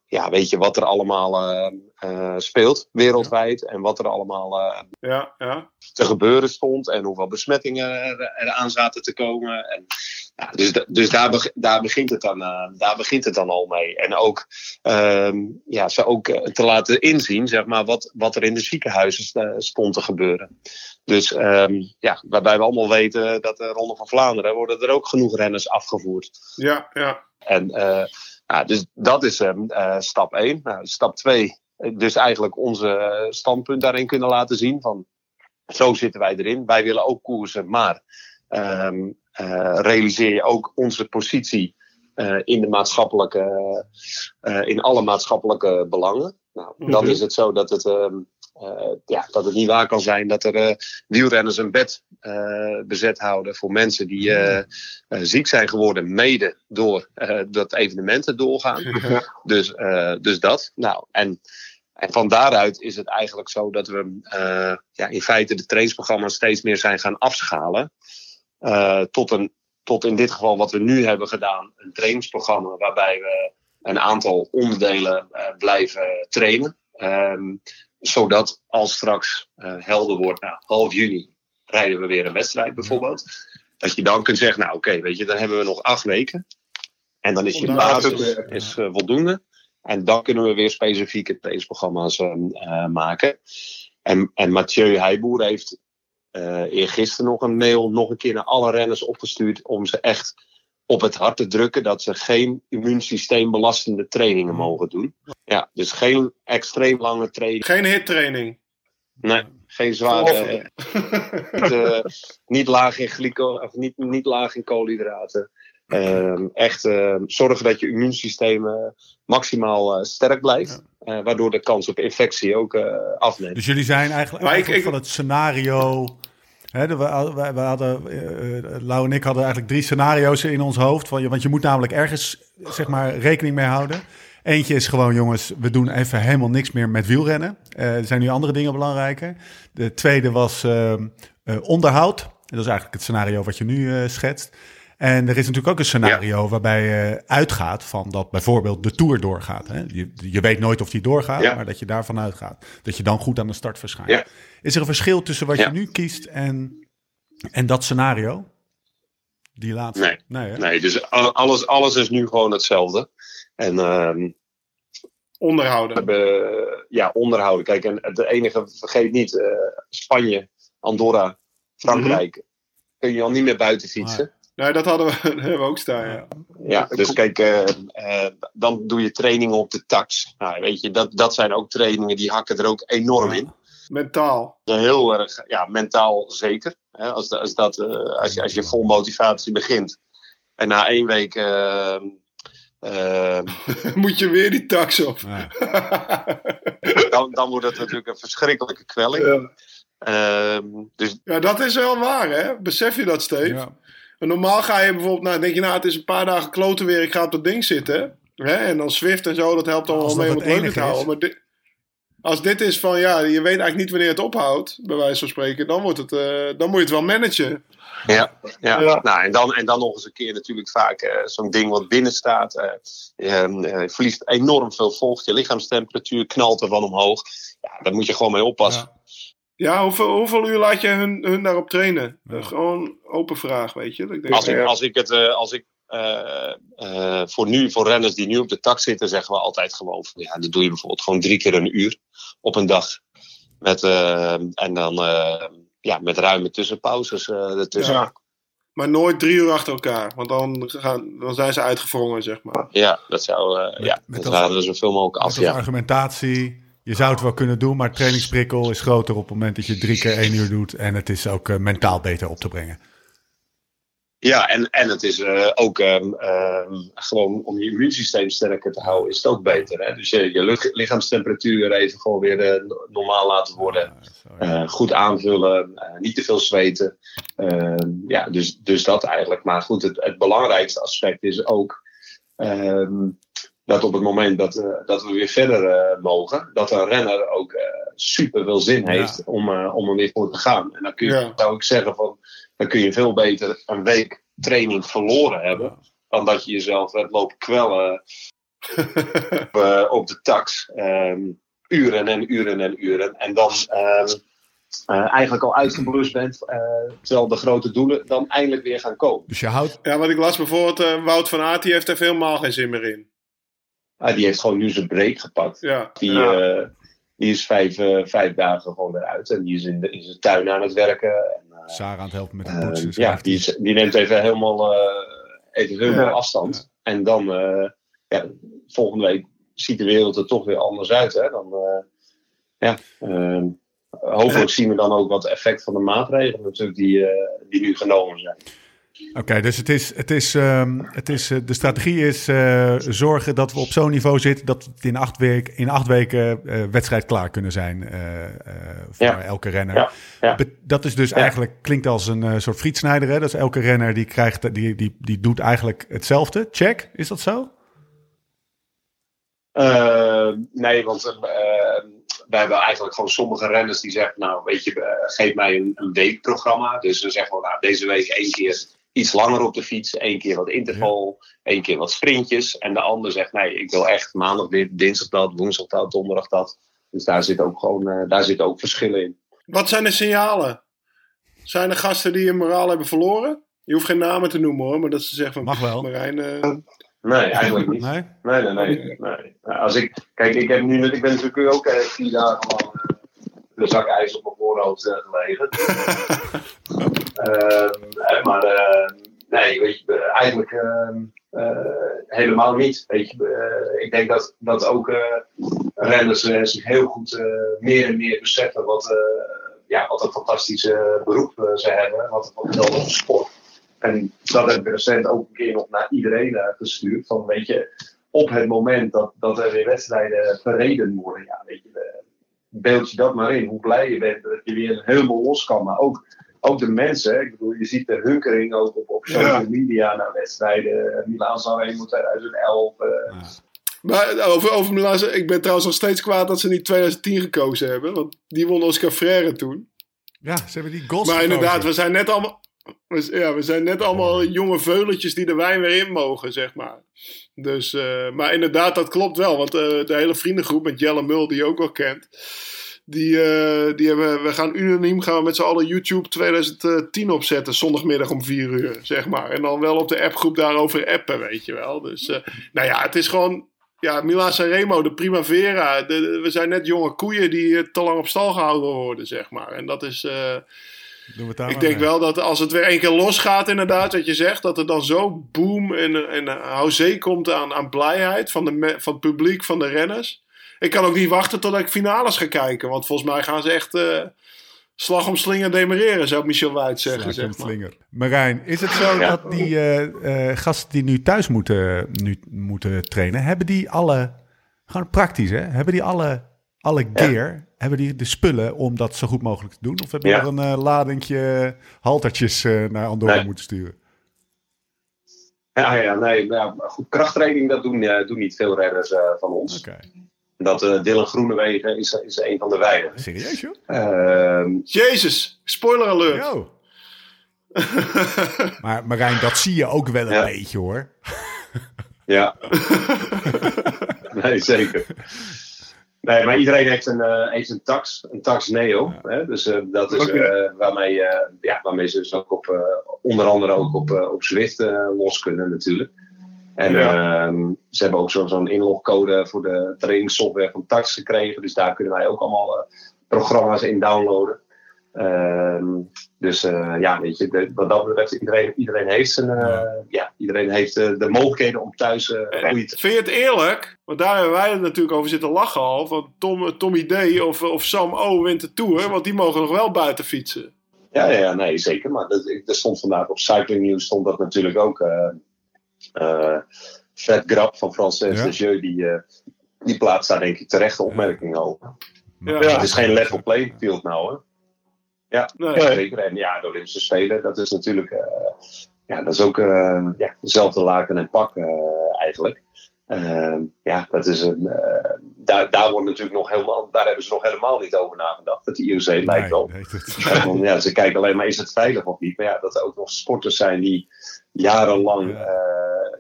ja, weet je, wat er allemaal eh, eh, speelt wereldwijd. En wat er allemaal eh, ja, ja. te gebeuren stond en hoeveel besmettingen er, eraan zaten te komen. En, ja, dus dus daar, beg- daar, begint het dan, daar begint het dan al mee. En ook ehm, ja, ze ook te laten inzien zeg maar, wat, wat er in de ziekenhuizen st- stond te gebeuren. Dus ehm, ja, waarbij we allemaal weten dat de Ronde van Vlaanderen worden er ook genoeg renners afgevoerd. Ja, ja. En eh, dus dat is ehm, eh, stap 1. Nou, stap 2, dus eigenlijk onze eh, standpunt daarin kunnen laten zien. Van, zo zitten wij erin. Wij willen ook koersen, maar ehm, eh, realiseer je ook onze positie eh, in de maatschappelijke, eh, in alle maatschappelijke belangen. Nou, dan Mhm. is het zo dat het, ehm, eh, ja, dat het niet waar kan zijn dat er eh, wielrenners een bed eh, bezet houden voor mensen die eh, ziek zijn geworden, mede door dat evenementen doorgaan. Dus, dus dat. Nou, en, en van daaruit is het eigenlijk zo dat we ja, in feite de trainingsprogramma's steeds meer zijn gaan afschalen. Tot, een, tot in dit geval wat we nu hebben gedaan, een trainingsprogramma waarbij we een aantal onderdelen eh, blijven trainen. Ehm, zodat als straks eh, helder wordt, nou, half juni rijden we weer een wedstrijd bijvoorbeeld. Dat je dan kunt zeggen, nou oké, weet je, dan hebben we nog acht weken. En dan is je basis is, eh, voldoende. En dan kunnen we weer specifieke trainingsprogramma's eh, eh, maken. En, en Mathieu Heijboer heeft eergisteren nog een mail nog een keer naar alle renners opgestuurd om ze echt op het hart te drukken dat ze geen immuunsysteembelastende trainingen mogen doen. Ja, dus geen extreem lange training. Geen hittraining. Nee, geen zware. niet, uh, niet, laag in glyco, of niet, niet laag in koolhydraten. Uh, echt uh, zorgen dat je immuunsysteem maximaal sterk blijft. waardoor de kans op infectie ook afneemt. Dus jullie zijn eigenlijk, eigenlijk ik, van het scenario. Hè, we, we, we, hadden, Lau en ik hadden eigenlijk drie scenario's in ons hoofd. Van, want je moet namelijk ergens zeg maar, rekening mee houden. Eentje is gewoon, jongens, we doen even helemaal niks meer met wielrennen. Uh, er zijn nu andere dingen belangrijker. De tweede was uh, onderhoud. Dat is eigenlijk het scenario wat je nu schetst. En er is natuurlijk ook een scenario waarbij je uitgaat van dat bijvoorbeeld de Tour doorgaat. Hè? Je, je weet nooit of die doorgaat, maar dat je daarvan uitgaat. Dat je dan goed aan de start verschijnt. Ja. Is er een verschil tussen wat je nu kiest en, en dat scenario? Die laatste? Nee, nee, nee dus alles, alles is nu gewoon hetzelfde. En uh, onderhouden. Hebben, ja, onderhouden. Kijk, en het enige, vergeet niet, uh, Spanje, Andorra, Frankrijk. Mm Kun je al niet meer buiten fietsen. Nee, dat hadden we, hebben we ook staan. Ja, ja dus kijk, uh, uh, dan doe je trainingen op de tax. Nou, weet je, dat, dat zijn ook trainingen die hakken er ook enorm in. Mentaal. Heel erg, ja, mentaal zeker. Hè, als, als, dat, als, je, als je vol motivatie begint. En na één week ehm, Ehm, Moet je weer die tax op? dan, dan wordt het natuurlijk een verschrikkelijke kwelling. Ja. Ehm, dus... ja, dat is wel waar, hè? Besef je dat, Steve? Ja. normaal ga je bijvoorbeeld, nou, denk je, nou, het is een paar dagen kloten weer, ik ga op dat ding zitten. Hè? En dan Swift en zo, dat helpt allemaal mee om het leuk te houden. Maar dit, als dit is van, ja, je weet eigenlijk niet wanneer het ophoudt, bij wijze van spreken, dan, wordt het, uh, dan moet je het wel managen. Ja, ja. Nou, en, dan, en dan nog eens een keer natuurlijk vaak uh, zo'n ding wat binnen staat. Uh, je verliest enorm veel vocht. Je lichaamstemperatuur knalt ervan omhoog. Ja, daar moet je gewoon mee oppassen. Ja, ja hoeveel, hoeveel uur laat je hun, hun daarop trainen? gewoon open vraag, weet je. Ik denk, als, ik, als ik het, als ik voor nu, voor renners die nu op de tak zitten, zeggen we altijd gewoon van ja, dan doe je bijvoorbeeld gewoon drie keer een uur op een dag. Met, en dan ja, met ruime tussenpauzes uh, ertussen. Ja. Maar nooit drie uur achter elkaar, want dan, gaan, dan zijn ze uitgevrongen, zeg maar. Ja, dat zou, uh, met, ja, met dat zouden we zoveel mogelijk af. Met ja. argumentatie, je zou het wel kunnen doen, maar trainingsprikkel is groter op het moment dat je drie keer één uur doet. En het is ook uh, mentaal beter op te brengen. Ja, en, en het is uh, ook um, um, gewoon om je immuunsysteem sterker te houden, is het ook beter. Hè? Dus je, je lichaamstemperatuur even gewoon weer uh, normaal laten worden. Uh, goed aanvullen, niet te veel zweten. Ehm, ja, dus, dus dat eigenlijk. Maar goed, het, het belangrijkste aspect is ook dat op het moment dat, dat we weer verder mogen, dat een renner ook super veel zin heeft om, om er weer voor te gaan. En dan kun je, ja. zou ik zeggen van dan kun je veel beter een week training verloren hebben. Dan dat je jezelf hebt lopen kwellen op, uh, op, de tax. Um, uren en uren en uren. En dan um, uh, eigenlijk al uitgeblust bent. Uh, terwijl de grote doelen dan eindelijk weer gaan komen. Dus je houdt... Ja, wat ik las bijvoorbeeld, Wout van Aert, die heeft er helemaal geen zin meer in. Ah, die heeft gewoon nu zijn break gepakt. Ja. Die, ja. Die is vijf, vijf dagen gewoon eruit. En die is in, de, in zijn tuin aan het werken. En Sarah aan het helpen met de ehm, poetsen. ja, die, die, neemt even helemaal, uh, even helemaal afstand. En dan, uh, ja, volgende week ziet de wereld er toch weer anders uit. Hè? Dan, uh, ja, ehm, hopelijk zien we dan ook wat effect van de maatregelen natuurlijk die, die nu genomen zijn. Oké, dus het is, het is, um, het is, uh, de strategie is uh, zorgen dat we op zo'n niveau zitten dat we in acht, week, in acht weken uh, wedstrijd klaar kunnen zijn voor ja. elke renner. Ja. Ja. Dat is dus eigenlijk, klinkt als een soort frietsnijder. Hè? Dat is elke renner die krijgt, die, die, die doet eigenlijk hetzelfde. Check, is dat zo? nee, want wij hebben eigenlijk gewoon sommige renners die zeggen, nou weet je, geef mij een, een weekprogramma. Dus dan zeggen we, nou deze week één keer iets langer op de fiets. één keer wat interval, één keer wat sprintjes. En de ander zegt, nee, ik wil echt maandag dit, dinsdag dat, woensdag dat, donderdag dat. Dus daar zit ook gewoon, uh, daar zit ook verschillen in. Wat zijn de signalen? Zijn er gasten die hun moraal hebben verloren? Je hoeft geen namen te noemen hoor, maar dat ze zeggen van... Mag wel. Marijn, uh... Nee, eigenlijk niet. Nee? Nee, nee, nee. nee. Als ik, kijk, ik, heb nu, ik ben natuurlijk ook uh, vier dagen lang de zak ijs op mijn voorhoofd uh, gelegen. uh, maar uh, nee, weet je, eigenlijk ehm, eh, helemaal niet. Weet je, ik denk dat, dat ook renners zich heel goed meer en meer beseffen wat, ja, wat een fantastische beroep ze hebben. Wat een geweldige sport. En dat heb ik recent ook een keer nog naar iedereen gestuurd. Van weet je, op het moment dat, dat er weer wedstrijden verreden worden, ja, weet je, beeld je dat maar in. Hoe blij je bent dat je weer helemaal los kan. Maar ook, ook de mensen, ik bedoel, je ziet de hunkering ook op, op social media naar wedstrijden. Milan Sanremo 2011. Uh, ja. Maar over, over Milan, ik ben trouwens nog steeds kwaad dat ze niet 2010 gekozen hebben. Want die won Oscar Freire toen. Ja, ze hebben die goals Maar inderdaad, we zijn net allemaal... Ja, we zijn net allemaal jonge veuletjes die de wijn weer in mogen, zeg maar. Dus, uh, maar inderdaad, dat klopt wel. Want uh, de hele vriendengroep met Jelle Mul, die je ook wel kent. Die, uh, die hebben, we gaan unaniem gaan we met z'n allen YouTube 2010 opzetten. Zondagmiddag om 4 uur, zeg maar. En dan wel op de appgroep daarover appen, weet je wel. Dus, nou ja, het is gewoon... Ja, Milan Sanremo, de Primavera. De, de, we zijn net jonge koeien die te lang op stal gehouden worden, zeg maar. En dat is... Ik denk wel dat als het weer één keer losgaat, inderdaad, wat je zegt, dat er dan zo boom en, en houzee komt aan, aan blijheid van, de, van het publiek, van de renners. Ik kan ook niet wachten tot ik finales ga kijken, want volgens mij gaan ze echt uh, slag om slinger demereren, zou Michel Wuit zeggen. Slag om zeg maar. slinger. Marijn, is het zo ja. dat die uh, uh, gasten die nu thuis moeten, nu, moeten trainen, hebben die alle, gewoon praktisch hè, hebben die alle, alle gear... Ja hebben die de spullen om dat zo goed mogelijk te doen? Of heb je ja. nog een uh, ladingje haltertjes uh, naar Andorra nee. moeten sturen? Ja, ja nee, ja, goed, krachttraining dat doen, uh, doen niet veel redders van ons. Okay. Dat Dylan Groenewegen is, is een van de weinigen. Serieus joh? Ehm, Jezus, spoiler alert. Yo. maar Marijn, dat zie je ook wel een ja. beetje hoor. ja. nee, zeker. Nee, maar iedereen heeft een, uh, heeft een tax, een tax Neo. Ja. Hè? Dus uh, dat is uh, waarmee, ja, waarmee ze dus ook op, onder andere ook op, op Zwift los kunnen natuurlijk. En ja. Ehm, ze hebben ook zo'n zo inlogcode voor de trainingssoftware van Tax gekregen. Dus daar kunnen wij ook allemaal programma's in downloaden. Um, dus uh, ja, weet je, de, wat dat betreft, iedereen, iedereen heeft zijn, uh, ja. Iedereen heeft uh, de mogelijkheden om thuis uh, goede te... Vind je het eerlijk? Want daar hebben wij natuurlijk over zitten lachen al. Van Tom, Tommy D of, of Sam O wint de Tour, want die mogen nog wel buiten fietsen. Ja, ja nee, zeker. Maar dat, er stond vandaag op Cycling News stond dat natuurlijk ook. Fred Grab van Frances ja. die, die plaatst daar denk ik terecht opmerkingen over. Ja. Het is geen level playing field nou hoor. Ja, nee. zeker. En ja, de Olympische Spelen, dat is natuurlijk. Uh, ja, dat is ook uh, ja, dezelfde laken en pak uh, eigenlijk. ja, dat is een. daar, daar wordt natuurlijk nog helemaal. Daar hebben ze nog helemaal niet over nagedacht. Het IOC nee, lijkt wel. Ja, ze kijken alleen maar: is het veilig of niet? Maar ja, dat er ook nog sporters zijn die jarenlang ja.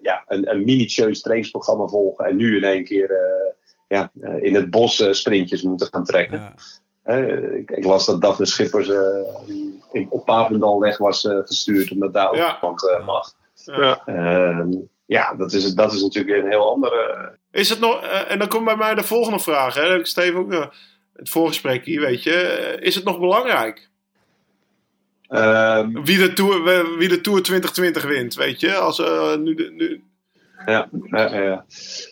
ja een, een minutieus trainingsprogramma volgen. En nu in één keer ja, in het bos sprintjes moeten gaan trekken. Ja. Uh, ik, ik, las dat Daphne Schippers uh, op Papendal weg was uh, gestuurd, omdat daar ook ja. iemand mag. Ja. ja, dat is, dat is natuurlijk een heel andere. Is het nog, en dan komt bij mij de volgende vraag. Hè? Ik Steven ook het voorgesprek hier, weet je. Is het nog belangrijk? Um, wie, de tour, wie de Tour 2020 wint, weet je? Als, nu, nu... Ja, ja, ja.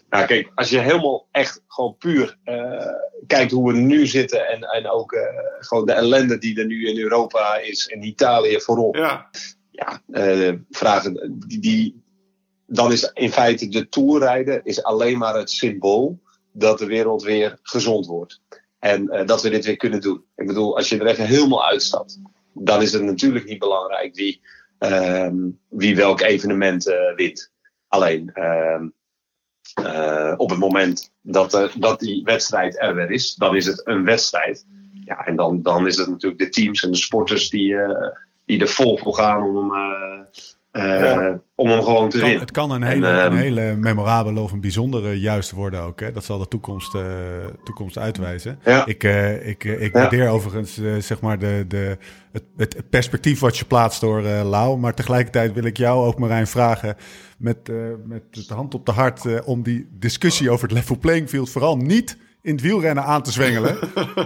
Nou, kijk, als je helemaal echt gewoon puur uh, kijkt hoe we nu zitten en, en ook uh, gewoon de ellende die er nu in Europa is, in Italië voorop. Ja, ja uh, vragen die, die, dan is in feite de toerrijden is alleen maar het symbool dat de wereld weer gezond wordt. En dat we dit weer kunnen doen. Ik bedoel, als je er even helemaal uitstapt, dan is het natuurlijk niet belangrijk wie, wie welk evenement wint. Alleen, uh, op het moment dat, uh, dat die wedstrijd er weer is, dan is het een wedstrijd. Ja, en dan, dan is het natuurlijk de teams en de sporters die, uh, die er vol voor gaan om ja. om hem gewoon te winnen. Het kan een hele, en, een hele memorabele of een bijzondere juist worden ook. Hè? Dat zal de toekomst, toekomst uitwijzen. Ja. Ik, ik, ik waardeer overigens zeg maar de, de, het, het, perspectief wat je plaatst door Lau. Maar tegelijkertijd wil ik jou ook Marijn vragen met, uh, met de hand op de hart uh, om die discussie over het level playing field vooral niet in het wielrennen aan te zwengelen.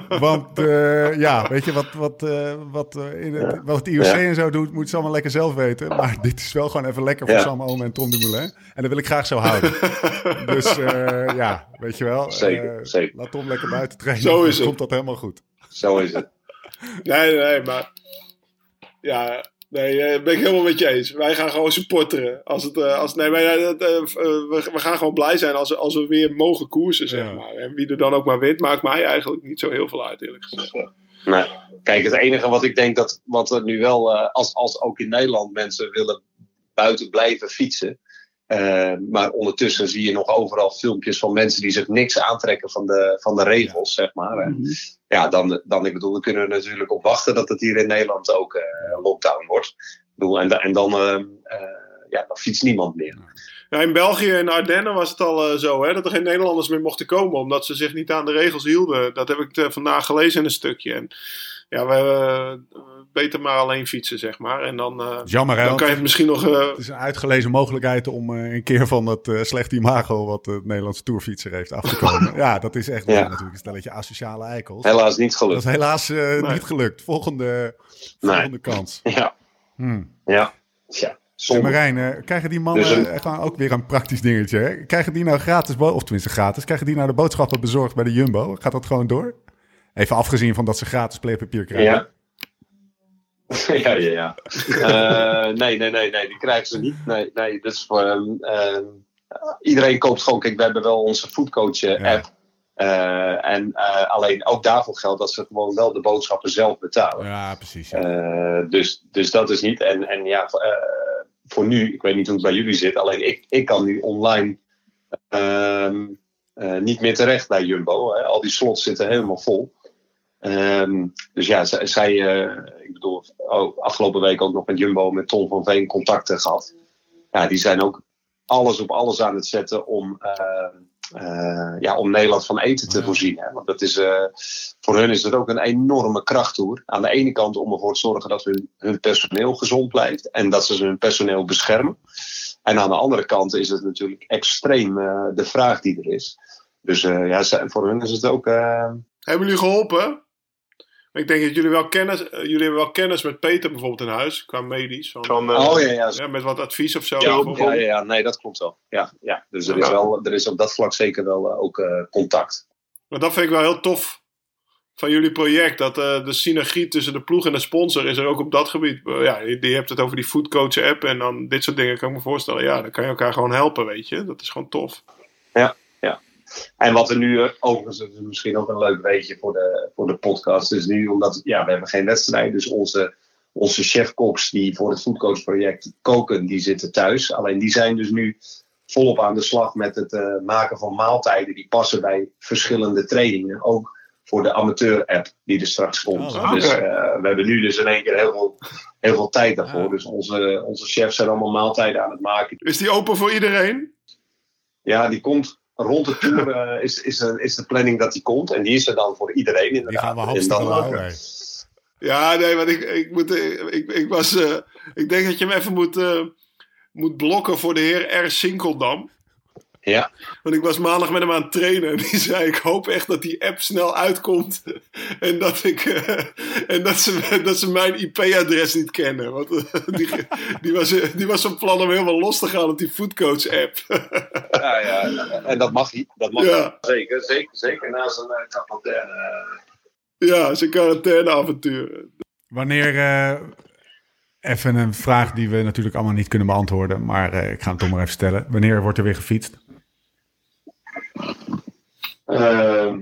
Want eh, ja, weet je, wat, wat, eh, wat, eh, in het, wat het IOC Ja. en zo doet, moet ze allemaal lekker zelf weten. Maar dit is wel gewoon even lekker voor Ja. Sam Omen en Tom Dumoulin. En dat wil ik graag zo houden. dus eh, ja, weet je wel. Zeker, eh, zeker. Laat Tom lekker buiten trainen. Zo is Dan het. komt dat helemaal goed. Zo is het. Nee, nee, maar. Ja, nee, eh, ben ik helemaal met je eens. Wij gaan gewoon supporteren. Als het, eh, als, nee, dat, eh, we, we gaan gewoon blij zijn als, als we weer mogen koersen, zeg Ja. maar. En wie er dan ook maar wint, maakt mij eigenlijk niet zo heel veel uit, eerlijk gezegd. Nee. Kijk, het enige wat ik denk dat wat er nu wel, eh, als, als ook in Nederland mensen willen buiten blijven fietsen. Eh, maar ondertussen zie je nog overal filmpjes van mensen die zich niks aantrekken van de, van de regels, zeg maar. hè. Ja, dan, dan, ik bedoel, we kunnen er natuurlijk op wachten dat het hier in Nederland ook eh, lockdown wordt. Ik bedoel, en, en dan, eh, ja, dan fietst niemand meer. Ja, in België en Ardennen was het al zo, hè, dat er geen Nederlanders meer mochten komen, omdat ze zich niet aan de regels hielden. Dat heb ik vandaag gelezen in een stukje. En ja, we beter maar alleen fietsen, zeg maar. En dan, eh, Jammer, hè? dan kan je het misschien nog... eh, Het is een uitgelezen mogelijkheid om eh, een keer van dat eh, slechte imago wat de Nederlandse tourfietser heeft af te komen. ja, dat is echt Ja. natuurlijk een stelletje asociale eikels. Helaas niet Dat gelukt. is helaas eh, Nee. niet gelukt. Volgende, Nee. volgende kans. Ja, Hmm. ja, ja. Marijn, eh, krijgen die mannen, Dus een- gewoon ook weer een praktisch dingetje, hè? Krijgen die nou gratis, of tenminste gratis, krijgen die nou de boodschappen bezorgd bij de Jumbo? Gaat dat gewoon door? Even afgezien van dat ze gratis pleepapier krijgen. Ja. ja, ja, ja. Eh, nee, nee, nee, nee, die krijgen ze niet. Nee, nee, dat is voor. ehm, ehm, iedereen koopt gewoon. Kijk, we hebben wel onze foodcoach eh, Ja. app. Eh, en alleen ook daarvoor geldt dat ze gewoon wel de boodschappen zelf betalen. Ja, precies. ja. Dus, dus dat is niet. En, en ja, voor, voor nu, ik weet niet hoe het bij jullie zit, alleen ik, ik kan nu online ehm, eh, niet meer terecht bij Jumbo. Hè. Al die slots zitten helemaal vol. Ehm, dus ja, zij, zij, eh, ik bedoel, oh, afgelopen week ook nog met Jumbo, met Tom van Veen contacten gehad. Ja, die zijn ook alles op alles aan het zetten om, eh, eh, ja, om Nederland van eten te voorzien. Hè. Want dat is, voor hun is het ook een enorme krachttoer. Aan de ene kant om ervoor te zorgen dat hun, hun personeel gezond blijft en dat ze hun personeel beschermen. En aan de andere kant is het natuurlijk extreem de vraag die er is. Dus ja, voor hun is het ook. Hebben jullie geholpen? Ik denk dat jullie wel kennis, eh, jullie hebben wel kennis met Peter bijvoorbeeld in huis, qua medisch. Van, Van, eh, oh ja, ja, ja, met wat advies of zo. Ja, ja, ja, ja, nee, dat klopt wel. Ja, ja. Dus er is, wel, er is op dat vlak zeker wel eh, ook eh, contact. Maar dat vind ik wel heel tof van jullie project. Dat eh, de synergie tussen de ploeg en de sponsor is er ook op dat gebied. Ja, je, je hebt het over die foodcoach app en dan dit soort dingen kan ik me voorstellen. Ja, dan kan je elkaar gewoon helpen, weet je. Dat is gewoon tof. En wat er nu, eh, overigens, is misschien ook een leuk weetje voor de, voor de podcast, is nu, omdat ja, we hebben geen wedstrijd, dus onze, onze chefkoks die voor het foodcoach-project koken, die zitten thuis. Alleen die zijn dus nu volop aan de slag met het eh, maken van maaltijden die passen bij verschillende trainingen. Ook voor de amateur-app die er straks komt. Oh, dus eh, we hebben nu dus in één keer heel veel, heel veel tijd daarvoor. Ja. Dus onze, onze chefs zijn allemaal maaltijden aan het maken. Is die open voor iedereen? Ja, die komt rond de tour. eh, is, is, is de planning dat die komt. En die is er dan voor iedereen Die inderdaad. gaan we hartstikke wel eh. Ja, nee, want ik, ik, moet, ik, ik was. eh, ik denk dat je hem even moet, moet blokken voor de heer R. Sinkeldam. Ja, Want ik was maandag met hem aan het trainen en die zei: Ik hoop echt dat die app snel uitkomt. En dat, ik, eh, en dat, ze, dat ze mijn IP-adres niet kennen. Want eh, die, die, was, eh, die was van plan om helemaal los te gaan op die Foodcoach-app. ja, ja, en dat mag hij. Dat mag Ja. zeker, zeker, zeker na zijn uh, quarantaine. ja, zijn quarantaineavontuur. Wanneer, eh, even een vraag die we natuurlijk allemaal niet kunnen beantwoorden, maar eh, ik ga hem toch maar even stellen. Wanneer wordt er weer gefietst? Ehm,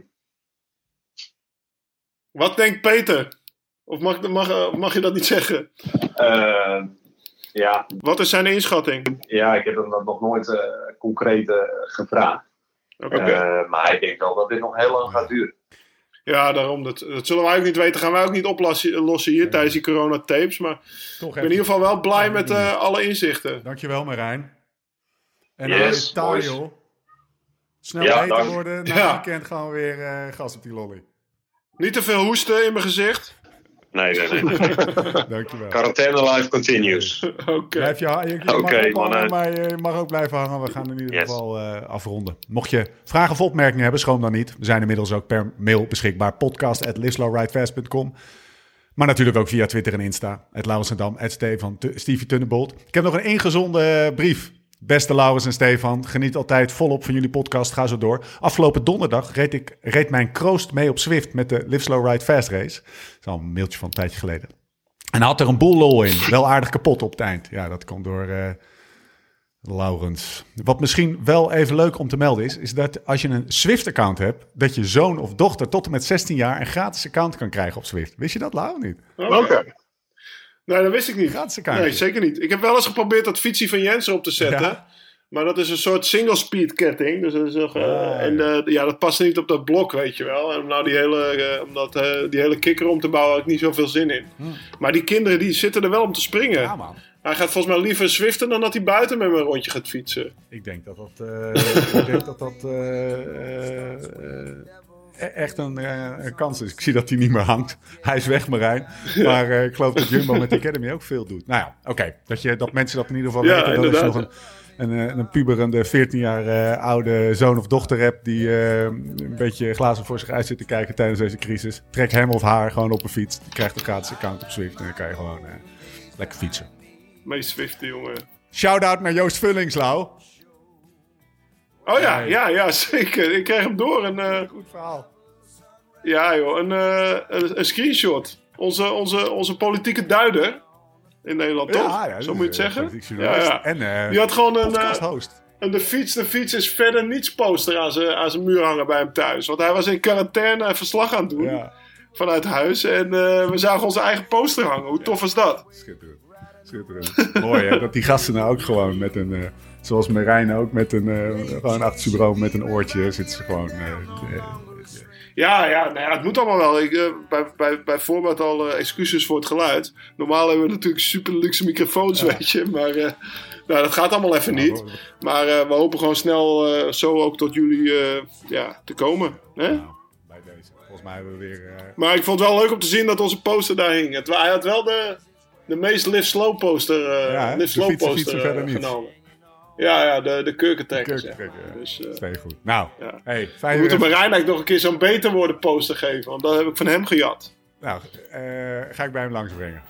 Wat denkt Peter? Of mag, mag, mag je dat niet zeggen? ehm, ja, Wat is zijn inschatting? ja, ik heb hem dat nog nooit eh, concreet eh, gevraagd. Oké. Eh, maar ik denk wel dat dit nog heel lang gaat duren. Ja, daarom. Dat, dat zullen wij ook niet weten. Gaan wij ook niet oplossen lossen hier tijdens die coronatapes. Maar Toch ik ben in ieder geval wel blij met eh, alle inzichten. Dankjewel Marijn. En Yes, dan je taal, boys. joh. Snel Ja, beter dank. worden. Na Ja. het weekend gaan we weer eh gas op die lolly. Niet te veel hoesten in mijn gezicht. Nee, nee, nee. Dankjewel. Quarantaine life continues. Oké. Blijf je, mag hangen, maar je mag ook blijven hangen. We gaan in ieder Yes. geval eh, afronden. Mocht je vragen of opmerkingen hebben, schroom dan niet. We zijn inmiddels ook per mail beschikbaar. Podcast at. Maar natuurlijk ook via Twitter en Insta. Het Stefan, Tu- Stevie. Ik heb nog een ingezonde brief. Beste Laurens en Stefan, geniet altijd volop van jullie podcast. Ga zo door. Afgelopen donderdag reed, ik, reed mijn kroost mee op Swift met de Live Slow Ride Fast race. Dat is al een mailtje van een tijdje geleden. En had er een boel lol in. Wel aardig kapot op het eind. Ja, dat komt door eh, Laurens. Wat misschien wel even leuk om te melden is, is dat als je een Swift-account hebt, dat je zoon of dochter tot en met 16 jaar een gratis account kan krijgen op Swift. Wist je dat, Lau, niet? Oké. Nee, dat wist ik niet. Account. Nee, zeker niet. Ik heb wel eens geprobeerd dat fietsie van Jens op te zetten. Ja. Maar dat is een soort single-speed ketting. Dus dat is nog, eh, Ah, en eh, ja, dat past niet op dat blok, weet je wel. En om nou die hele, om dat, eh, die hele kikker om te bouwen, had ik niet zoveel zin in. Maar die kinderen die zitten er wel om te springen. Ja, man. Hij gaat volgens mij liever zwiften dan dat hij buiten met me een rondje gaat fietsen. Ik denk dat dat, ik denk dat, dat echt een, eh, een kans is. Ik zie dat hij niet meer hangt. Hij is weg, Marijn. Maar eh, ik geloof dat Jumbo met de Academy ook veel doet. Nou ja, oké. Dat, je- dat mensen dat in ieder geval Ja, weten. Dat als je nog inderdaad. een, een, eh, een puberende 14 jaar eh, oude zoon of dochter hebt... die eh, een beetje glazen voor zich uit zit te kijken tijdens deze crisis. Trek hem of haar gewoon op een fiets. Die krijgt een gratis account op Zwift. En dan kan je gewoon eh, lekker fietsen. Meest zwiften, jongen. Shout-out naar Joost Vullings, Lau. Oh ja, ja, ja, zeker. Ik kreeg hem door. Een, eh, Goed verhaal. Ja, joh, een, eh, een, een screenshot. Onze, onze, onze politieke duider in Nederland, toch? ja, Zo moet je het zeggen. politiek Ja. En eh Die had gewoon een, eh. En de fiets, de fiets is verder niets poster aan zijn, aan zijn muur hangen bij hem thuis. Want hij was in quarantaine en verslag aan het doen Ja, vanuit huis. En eh, we zagen onze eigen poster hangen. Hoe tof was dat? schitterend. Schitterend. Mooi hè, dat die gasten nou ook gewoon met een... eh, zoals Marijn ook, met een... eh, gewoon achter zijn bureau met een oortje zitten ze gewoon... Ja, ja, nou ja het moet allemaal wel. Ik, eh, bij, bij, bij voorbaat al eh, excuses voor het geluid. Normaal hebben we natuurlijk super luxe microfoons, weet je. Maar eh, nou, dat gaat allemaal even niet. Maar we hopen gewoon snel zo ook tot jullie ja, te komen. Hè? nou, bij deze. Volgens mij hebben we weer... Maar ik vond het wel leuk om te zien dat onze poster daar hing. Het, hij had wel de, de meest Live Slow poster, Ja? Live Slow poster fietsen niet. Ja, ja, de, de kurkentrekker, zeg kurkentrekker, maar. ja. Dus, eh, goed. Nou, Ja. hey, we fijn moeten weer- Marijn eigenlijk nog een keer zo'n beter worden poster geven. Want dat heb ik van hem gejat. Nou, eh, ga ik bij hem langs brengen.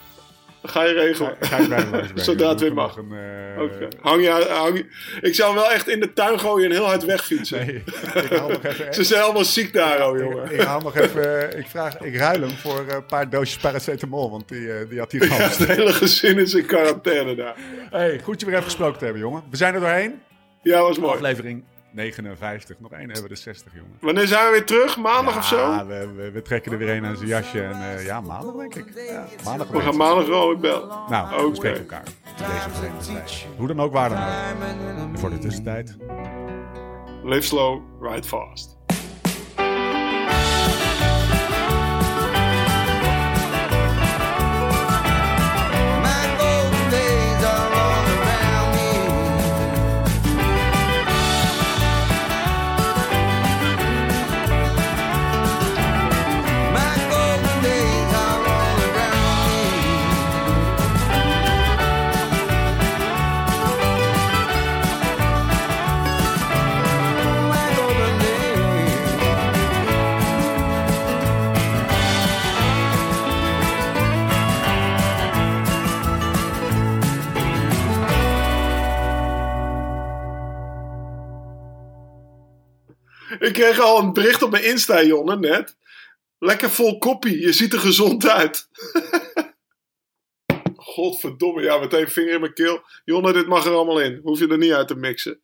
Ga je Ga, regelen. ga ik bij. Zodra het weer mag. Een, eh. Hang je, hang je- Ik zou hem wel echt in de tuin gooien en heel hard wegfietsen. Nee, ik haal nog even... Ze zijn allemaal ziek daar, oh jongen. Ik, ik haal nog even... Ik, vraag, ik ruil hem voor eh, een paar doosjes paracetamol, want die, eh, die had hij Ja, gehad. het hele gezin is in quarantaine daar. Hey, goed je weer even gesproken te hebben, jongen. We zijn er doorheen. Ja, was mooi. Aflevering 59. Nog één hebben we de 60, jongen. Wanneer zijn we weer terug? Maandag of zo? Ja, we, we, we trekken er weer een aan zijn jasje. En eh, ja, maandag denk ik. Ja, maandag We gaan maandag wel, ik bel. Nou, Oké. we spreken elkaar. Deze. Hoe dan ook, waar dan ook. En voor de tussentijd. Live slow, ride fast. Ik kreeg al een bericht op mijn Insta, Jonne, net. Lekker vol koppie, je ziet er gezond uit. Godverdomme, ja, meteen vinger in mijn keel. Jonne, dit mag er allemaal in. Hoef je er niet uit te mixen.